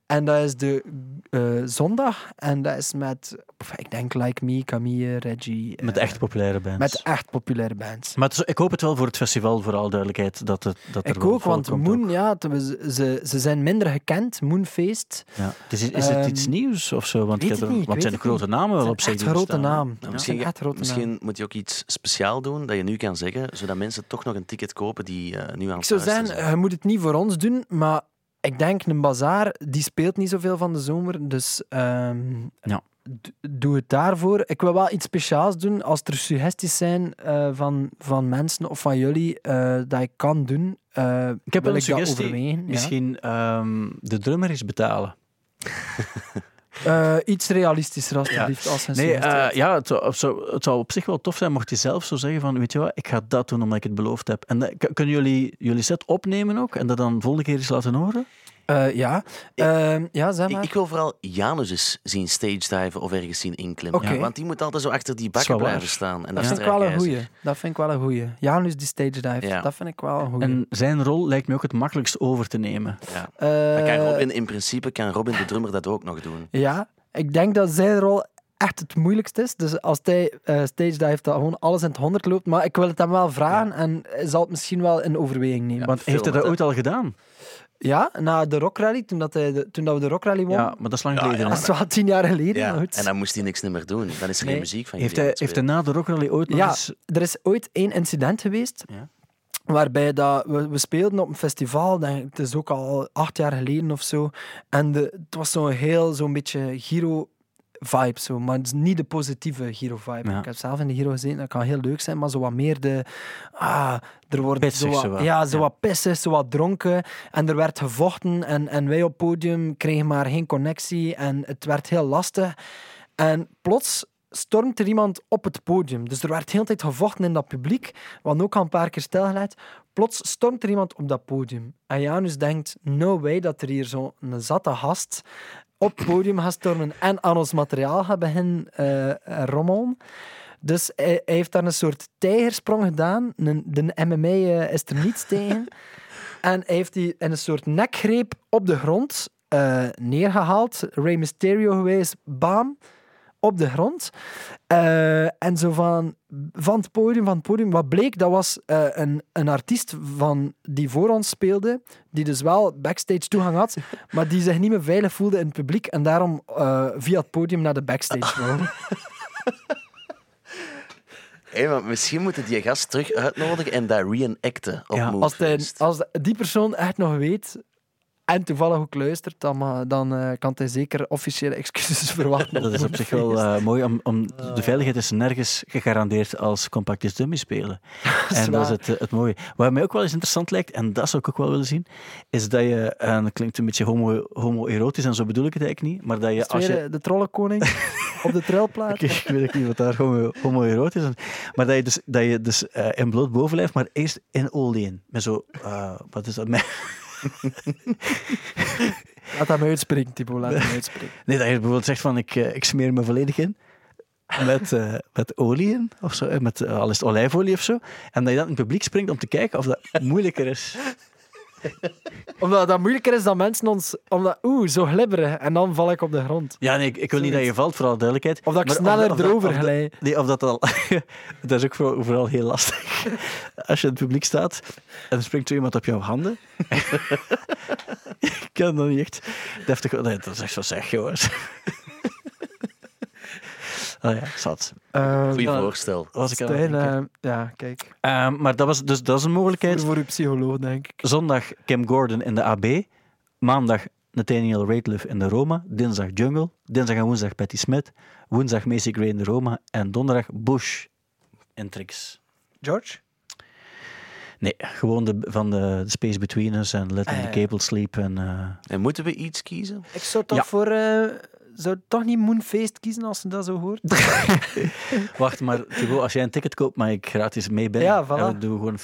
En dat is de eh, zondag. En dat is met, ik denk, Like Me, Camille, Reggie. Met eh, echt populaire bands. Met echt populaire bands. Maar het is- ik hoop het wel voor het festival, voor alle duidelijkheid, dat, het, dat er Ik ook, want Moon, ook. ja, ze, ze zijn minder gekend. Moonfeest. Ja. Dus is, is het Ehm, iets nieuws of zo? Want, weet ik heb het er- niet, ik want weet zijn de grote namen wel op Het zich zijn grote naam. Het misschien zijn grote misschien naam. moet je ook iets speciaal doen dat je nu kan zeggen, zodat mensen toch nog een ticket kopen die eh, nu aan Ik het zou luisteren zeggen, je moet het niet voor ons doen, maar ik denk een bazaar, die speelt niet zoveel van de zomer. Dus ehm, Ja. doe het daarvoor. Ik wil wel iets speciaals doen. Als er suggesties zijn eh, van, van mensen of van jullie eh, dat ik kan doen, eh, Ik heb wil wel een ik dat suggestie. ja. Misschien ehm, de drummer is betalen. (laughs) Eh, iets realistischer, alsjeblieft. Als een Nee, eh, is. ja, het zou, het, zou, het zou op zich wel tof zijn mocht je zelf zo zeggen van, weet je wat, ik ga dat doen omdat ik het beloofd heb. En dat- k- kunnen jullie jullie set opnemen ook en dat dan volgende keer eens laten horen? Eh, ja. Ehm, ja, zeg Ik, maar. ik wil vooral Janus eens zien stage diven of ergens zien inklimmen. Oké. Want die moet altijd zo achter die bakken blijven waar. staan. En dat dat vind ik wel een goeie. Dat vind ik wel een goeie. Janus die stage dive, Ja. dat vind ik wel een goeie. En zijn rol lijkt me ook het makkelijkst over te nemen. Ja. Eh, Dan kan Robin, in principe kan Robin de drummer dat ook nog doen. Ja, ik denk dat zijn rol echt het moeilijkste is. Dus als hij eh, stage dive, dat gewoon alles in het honderd loopt. Maar ik wil het hem wel vragen en zal het misschien wel in overweging nemen. Want heeft hij dat ooit al gedaan? Ja, na de Rock Rally, toen, dat hij de, toen dat we de Rock Rally won. Ja, maar dat is lang geleden. hè? Dat is wel tien jaar geleden. Ja, en dan moest hij niks meer doen. Dan is er Nee. geen muziek van Heeft hij, heeft hij na de Rock Rally ooit nog Ja, eens... er is ooit één incident geweest. Ja. Waarbij dat, we, we speelden op een festival, denk, het is ook al acht jaar geleden of zo. En de, het was zo'n heel, zo'n beetje Giro-vibe, zo, maar het is niet de positieve Giro-vibe. Ja. Ik heb zelf in de Giro gezeten, dat kan heel leuk zijn, maar zo wat meer de... Ah, er wordt Pissig, zo wat, zo. Ja, zo Ja. wat pissig, zo wat dronken. En er werd gevochten en, en wij op het podium kregen maar geen connectie en het werd heel lastig. En plots stormt er iemand op het podium. Dus er werd de hele tijd gevochten in dat publiek, wat ook al een paar keer stilgelegd. Plots stormt er iemand op dat podium. En Janus denkt, no way dat er hier zo'n zatte gast op het podium gaat stormen en aan ons materiaal gaat beginnen rommelen. Dus hij, hij heeft daar een soort tijgersprong gedaan. Een- De MMA eh, is er niets tegen. (laughs) En hij heeft die in een soort nekgreep op de grond eh, neergehaald. Rey Mysterio geweest, bam, op de grond. Eh, en zo van, van het podium, van het podium. Wat bleek, dat was eh, een, een artiest van, die voor ons speelde, die dus wel backstage toegang had, (laughs) maar die zich niet meer veilig voelde in het publiek en daarom eh, via het podium naar de backstage (laughs) wou. Hé, maar misschien moeten die gast terug uitnodigen en dat reenacten op Ja, Als, hij, als die persoon echt nog weet en toevallig ook luistert, dan, ma- dan eh, kan hij zeker officiële (laughs) excuses verwachten. Dat is op zich wel eh, mooi, om, om, de veiligheid is nergens gegarandeerd als compactus dummy spelen. (laughs) is en dat is het, eh, het mooie. Wat mij ook wel eens interessant lijkt, en dat zou ik ook wel willen zien, is dat je, en dat klinkt een beetje homo- homo-erotisch en zo bedoel ik het eigenlijk niet, maar dat je Is als je... eh, de trollenkoning (laughs) op de trailplaat? Ik, ik weet ook niet wat daar homo- homoerotisch is. Maar dat je dus, dat je dus eh, in bloot bovenlijf, maar eerst in olie in. Met zo, eh, wat is dat? Met, (laughs) Laat hem uitspreken, Thibaut. Laat hem uitspreken. nee, dat je bijvoorbeeld zegt van ik, eh, ik smeer me volledig in. Met, eh, met olie in, of zo, eh, met al is het olijfolie of zo. En dat je dan in het publiek springt om te kijken of dat moeilijker is. Omdat dat moeilijker is dan mensen ons... Omdat, oeh, zo glibberig. En dan val ik op de grond. Ja, nee, ik, ik wil niet dat je valt, voor alle duidelijkheid. Of dat ik Maar sneller of dat- erover of dat- glij. Nee, of dat al... (laughs) dat is ook vooral, vooral heel lastig. (laughs) Als je in het publiek staat en er springt zo iemand op jouw handen. (laughs) ik kan dat niet echt deftig... Nee, dat is echt zo zeg, jongens. Oh ja, zat. Eh, Goeie ja. voorstel. Was ik Stijn, eh, ja, kijk. Ehm, maar dat, was, dus, dat is een Voor, mogelijkheid. voor uw psycholoog, denk ik. Zondag Kim Gordon in de AB. Maandag Nathaniel Rateliff in de Roma. Dinsdag Jungle. Dinsdag en woensdag Patti Smith. Woensdag Macy Gray in de Roma. En donderdag Bush in Trix. George? Nee, gewoon de, van de, de Space Between Us en Letting Ah, the ja. Cable Sleep. En, eh, En moeten we iets kiezen? Ik zou toch Ja. voor... zou toch niet Moonfeest kiezen als ze dat zo hoort? (laughs) (laughs) Wacht, maar Thibaut, als jij een ticket koopt, mag ik gratis mee binnen. Ja, voilà. En we doen gewoon 50-50.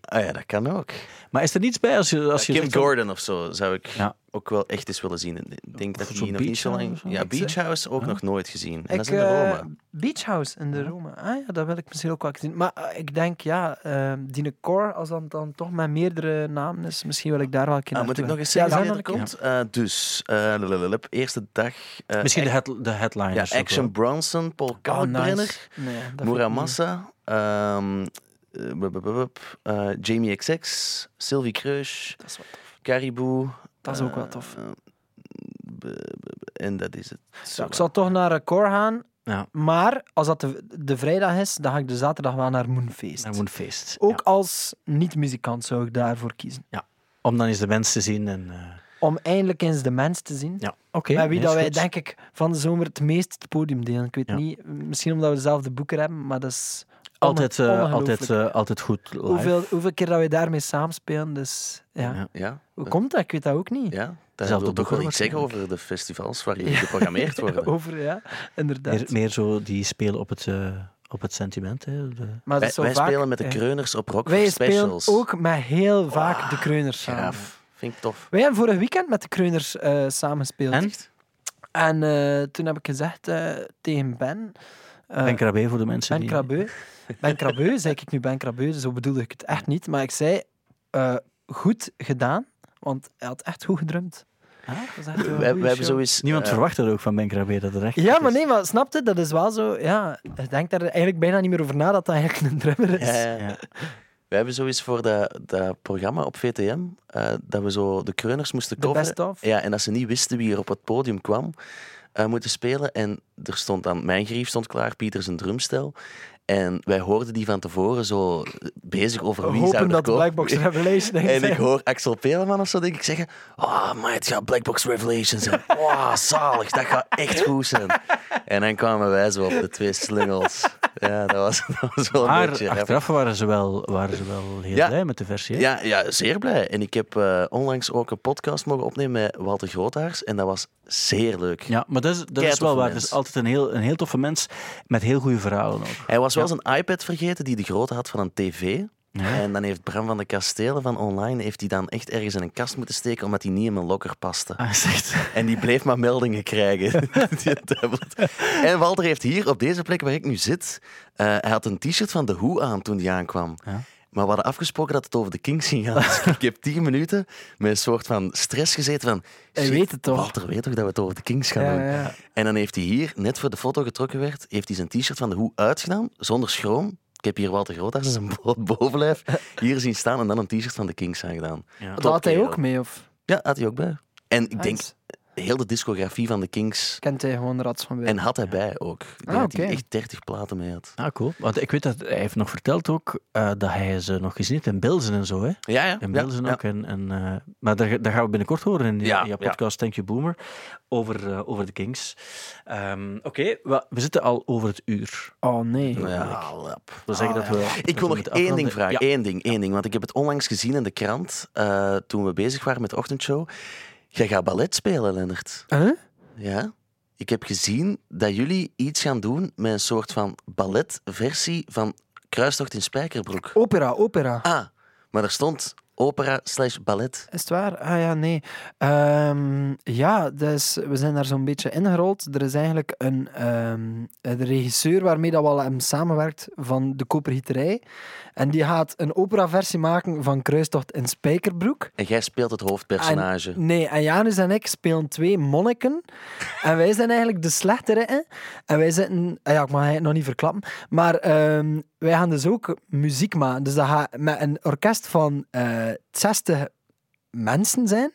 Ah ja, dat kan ook. Maar is er niets bij als je... Als je Kim Gordon of zo zou ik Ja. Ook wel echt eens willen zien. Ik denk dat Of zo nog niet zo Beach lang... Ja. Beach House ook Ja. nog nooit gezien. En Ik, dat is in de eh. Beach House in de Roma. Ah ja, dat wil ik misschien ook wel zien. Maar eh, ik denk, ja, uh, Dine Core, als dat dan toch met meerdere namen is, misschien wil ik daar wel een keer Ah, moet ik nog eens zeggen ja, er een komt? Eh, dus, eh, eerste dag... eh, Misschien de, head, de headliners. ja. Action Bronson, Paul. Oh, Kalkbrenner, nice. Nee, dat vind ik niet. Muramasa, ehm, eh, eh, Jamie XX, Sylvie Dat tof. Caribou. Dat is ook wel tof. eh, en dat is het. Zo, ik zal toch naar Core gaan, Ja, maar als dat de, de vrijdag is, dan ga ik de zaterdag wel naar Moonfeest. naar een feest. Ook als niet-muzikant zou ik daarvoor kiezen. Om dan eens de mensen te zien. En, eh, Om eindelijk eens de mens te zien. ja, oké. Met wie nee, dat wij, goed. denk ik, van de zomer het meest het podium delen. Ik weet Ja. niet, misschien omdat we dezelfde boeken hebben, maar dat is Altijd, eh, altijd, eh, altijd goed live. hoeveel, hoeveel keer dat wij daarmee samenspelen. Dus ja. Ja. Ja, Hoe komt dat? Ik weet dat ook niet. ja. dat Zelfde wil toch wel iets zeggen over de festivals waar jullie geprogrammeerd (laughs) worden. Over, ja, inderdaad. Meer, meer zo die spelen op het, eh, op het sentiment. Hè. De, maar dat Wij, is zo wij vaak, spelen met de ja. kreuners op Rock Wij spelen ook met heel vaak de kreuners samen. Gaaf. Vind ik tof. Wij hebben vorig weekend met de kreuners eh samengespeeld. En? En eh, toen heb ik gezegd eh, tegen Ben... eh, Ben Krabbe voor de mensen Ben die... Krabeu. Ben Krabeu, (laughs) zei ik nu Ben Krabeu, zo bedoelde ik het echt niet. Maar ik zei, eh, goed gedaan, want hij had echt goed gedrumd. We, we hebben zo eens... Niemand eh, verwacht dat ook van Ben Krabbe, dat het echt Ja, is. maar nee, maar snap je? Dat is wel zo. Ja, je denkt daar eigenlijk bijna niet meer over na dat dat eigenlijk een drummer is. Ja. We hebben zo eens voor dat, dat programma op VTM, eh, dat we zo de kreuners moesten coveren. best of. Ja, en dat ze niet wisten wie er op het podium kwam, eh, moeten spelen. En er stond dan, mijn grief stond klaar, Pieter zijn drumstel. En wij hoorden die van tevoren zo bezig over wie zou Hopen er dat de komen. Black Box (laughs) Revelation En ik hoor Axel Peleman of zo denk ik zeggen Oh, maar het gaat Black Box Revelation zijn. (laughs) Oh, zalig, dat gaat echt goed zijn. En dan kwamen wij zo op de twee slingels. Ja, dat was, (laughs) dat was wel een Maar beetje... raar. achteraf waren ze wel, waren ze wel heel Ja. blij met de versie. hè? Ja, ja, zeer blij. En ik heb eh, onlangs ook een podcast mogen opnemen met Walter Groothaars. En dat was zeer leuk. Ja, maar dat is, dat is wel waar. Het is altijd een heel, een heel toffe mens met heel goede verhalen ook. Hij was wel zijn iPad vergeten die de grootte had van een tv. Ja. En dan heeft Bram van de Kastelen van online heeft hij dan echt ergens in een kast moeten steken omdat hij niet in mijn locker paste. Ah. En die bleef maar meldingen krijgen. (laughs) die. En Walter heeft hier op deze plek waar ik nu zit, eh, hij had een t-shirt van The Who aan toen die aankwam. Ja. Maar we hadden afgesproken dat het over de Kings ging gaan. Dus ik heb tien minuten met een soort van stress gezeten van... Hij weet het toch? Walter weet toch dat we het over de Kings gaan Ja, doen? ja. En dan heeft hij hier, net voor de foto getrokken werd, heeft hij zijn t-shirt van de Hoe uitgedaan, zonder schroom. Ik heb hier Walter Groothuis zijn bovenlijf hier zien staan en dan een t-shirt van de Kings aangedaan. Ja. Dat had hij ook mee, of? Ja, had hij ook bij. En ik denk. Heel de discografie van de Kings... Kent hij gewoon rats van En binnen. had hij bij ook. Ik denk Ah, dat hij echt 30 platen mee had. Ah, cool. Want ik weet dat hij heeft nog verteld ook eh, dat hij ze nog gezien heeft in Bilzen en zo. Hè? Ja, ja. In ja, ja. ook. En, en, eh, maar daar, daar gaan we binnenkort horen in je, Ja, je ja. podcast Thank You Boomer over, eh, over de Kings. Ehm, Oké, we, we zitten al over het uur. Oh nee. Ja, wil zeggen dat we... dat Ik wil we nog één ding vragen. Ja. Eén ding, één ding. Want ik heb het onlangs gezien in de krant eh, toen we bezig waren met de ochtendshow. Jij gaat ballet spelen, Lennart. Huh? Ja. Ik heb gezien dat jullie iets gaan doen met een soort van balletversie van Kruistocht in Spijkerbroek. Opera, opera. Ah, maar er stond opera slash ballet. Is het waar? Ah ja, nee. Ehm, ja, dus we zijn daar zo'n beetje ingerold. Er is eigenlijk een ehm, de regisseur waarmee dat we al samenwerkt van de Kopergieterij. En die gaat een operaversie maken van Kruistocht in Spijkerbroek. En jij speelt het hoofdpersonage. En, nee, en Janus en ik spelen twee monniken. en wij zijn eigenlijk de slechterikken. En wij zitten... ah Ja, ik mag het nog niet verklappen. Maar ehm, wij gaan dus ook muziek maken. Dus dat gaat met een orkest van eh 60 mensen zijn.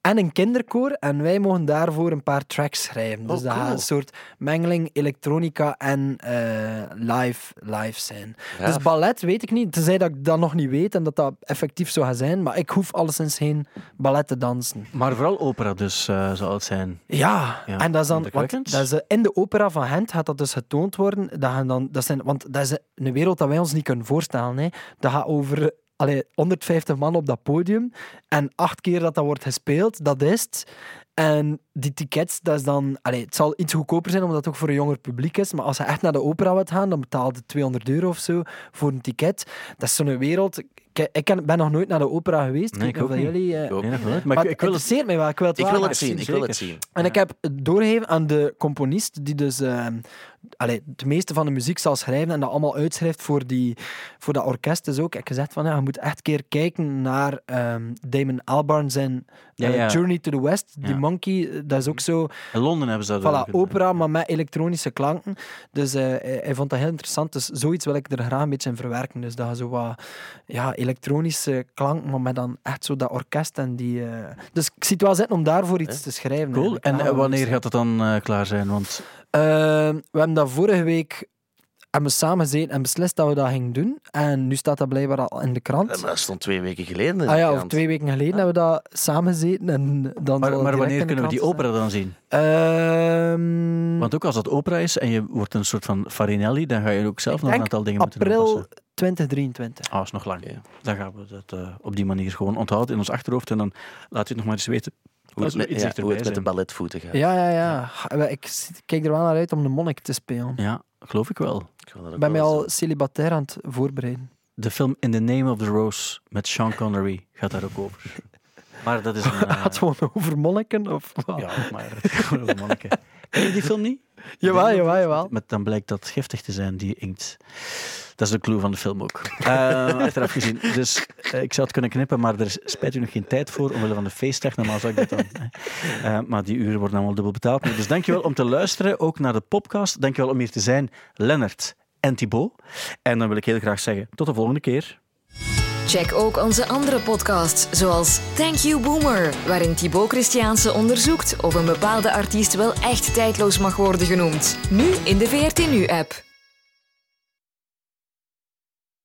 En een kinderkoor. En wij mogen daarvoor een paar tracks schrijven. Dus Oh, dat gaat een soort mengeling elektronica en eh, live, live zijn. Ja. Dus ballet weet ik niet. Tenzij dat ik dat nog niet weet en dat dat effectief zo gaat zijn. Maar ik hoef alleszins geen ballet te dansen. Maar vooral opera dus eh, zal het zijn. Ja, Ja, en dat is dan, want dat is, eh, in de opera van Gent gaat dat dus getoond worden. Dat gaan dan, dat zijn, want dat is een wereld dat wij ons niet kunnen voorstellen. Hè. Dat gaat over allee, 150 man op dat podium en acht keer dat dat wordt gespeeld, dat is het. En die tickets, dat is dan... Allee, het zal iets goedkoper zijn, omdat het ook voor een jonger publiek is. Maar als je echt naar de opera wilt gaan, dan betaal je 200 euro of zo voor een ticket. Dat is zo'n wereld... Ik, ik ben nog nooit naar de opera geweest. Nee, ik ook niet of dat jullie... eh, Nee, maar ik, wil het... wel. Ik wil het Ik wel wil het zien. ik wil het zien. En ik heb het doorgegeven aan de componist, die dus eh, allee, het meeste van de muziek zal schrijven en dat allemaal uitschrijft voor, die, voor dat orkest. Dus ook, ik heb gezegd van, ja, je moet echt een keer kijken naar ehm, Damon Albarn zijn Ja, eh, ja. Journey to the West. Die Ja. monkey, eh, dat is ook zo, In Londen hebben ze dat ook voilà, opera, maar met elektronische klanken. Dus eh, hij, hij vond dat heel interessant. Dus zoiets wil ik er graag een beetje in verwerken. Dus dat je zo wat ja, elektronische klanken, maar met dan echt zo dat orkest en die... Dus ik zie het wel zitten om daarvoor iets te schrijven. Cool. En wanneer iets. gaat het dan klaar zijn? Want we hebben dat vorige week hebben we samen gezeten en beslist dat we dat gingen doen. En nu staat dat blijkbaar al in de krant. Maar dat stond twee weken geleden in de ah ja, of twee weken geleden hebben we dat samen gezeten. En dan maar, wanneer kunnen we die opera dan zien? Ehm, Want ook als dat opera is en je wordt een soort van Farinelli, dan ga je ook zelf nog een aantal dingen moeten april aanpassen. 2023. Ah, is nog lang. Dan gaan we dat eh, op die manier gewoon onthouden in ons achterhoofd en dan laat je het nog maar eens weten. Hoe Als het, met, ja, hoe het met de balletvoeten gaat. Ja, ja, ja. Ik kijk er wel naar uit om de monnik te spelen. Ja, geloof ik wel. Ik ben mij wel al eens celibatair aan het voorbereiden. De film In the Name of the Rose met Sean Connery gaat daar ook over. (laughs) Maar dat is (laughs) een... eh, Gaat het gewoon over monniken? Of wat? Ja, maar het gaat gewoon over monniken. (laughs) Ken je die film niet? Jawel, jawel, jawel. Met, dan blijkt dat giftig te zijn, die inkt. Dat is de clue van de film ook. Eh, (laughs) achteraf gezien. Dus eh, ik zou het kunnen knippen, maar er is spijt u nog geen tijd voor, omwille van de feestdag. Normaal zou ik dat dan... Eh, maar die uren worden allemaal dubbel betaald. Dus dankjewel om te luisteren, ook naar de podcast. Dankjewel om hier te zijn, Lennart en Thibaut. En dan wil ik heel graag zeggen, tot de volgende keer. Check ook onze andere podcasts, zoals Thank You Boomer, waarin Thibaut Christiaanse onderzoekt of een bepaalde artiest wel echt tijdloos mag worden genoemd. Nu in de VRT Nu-app.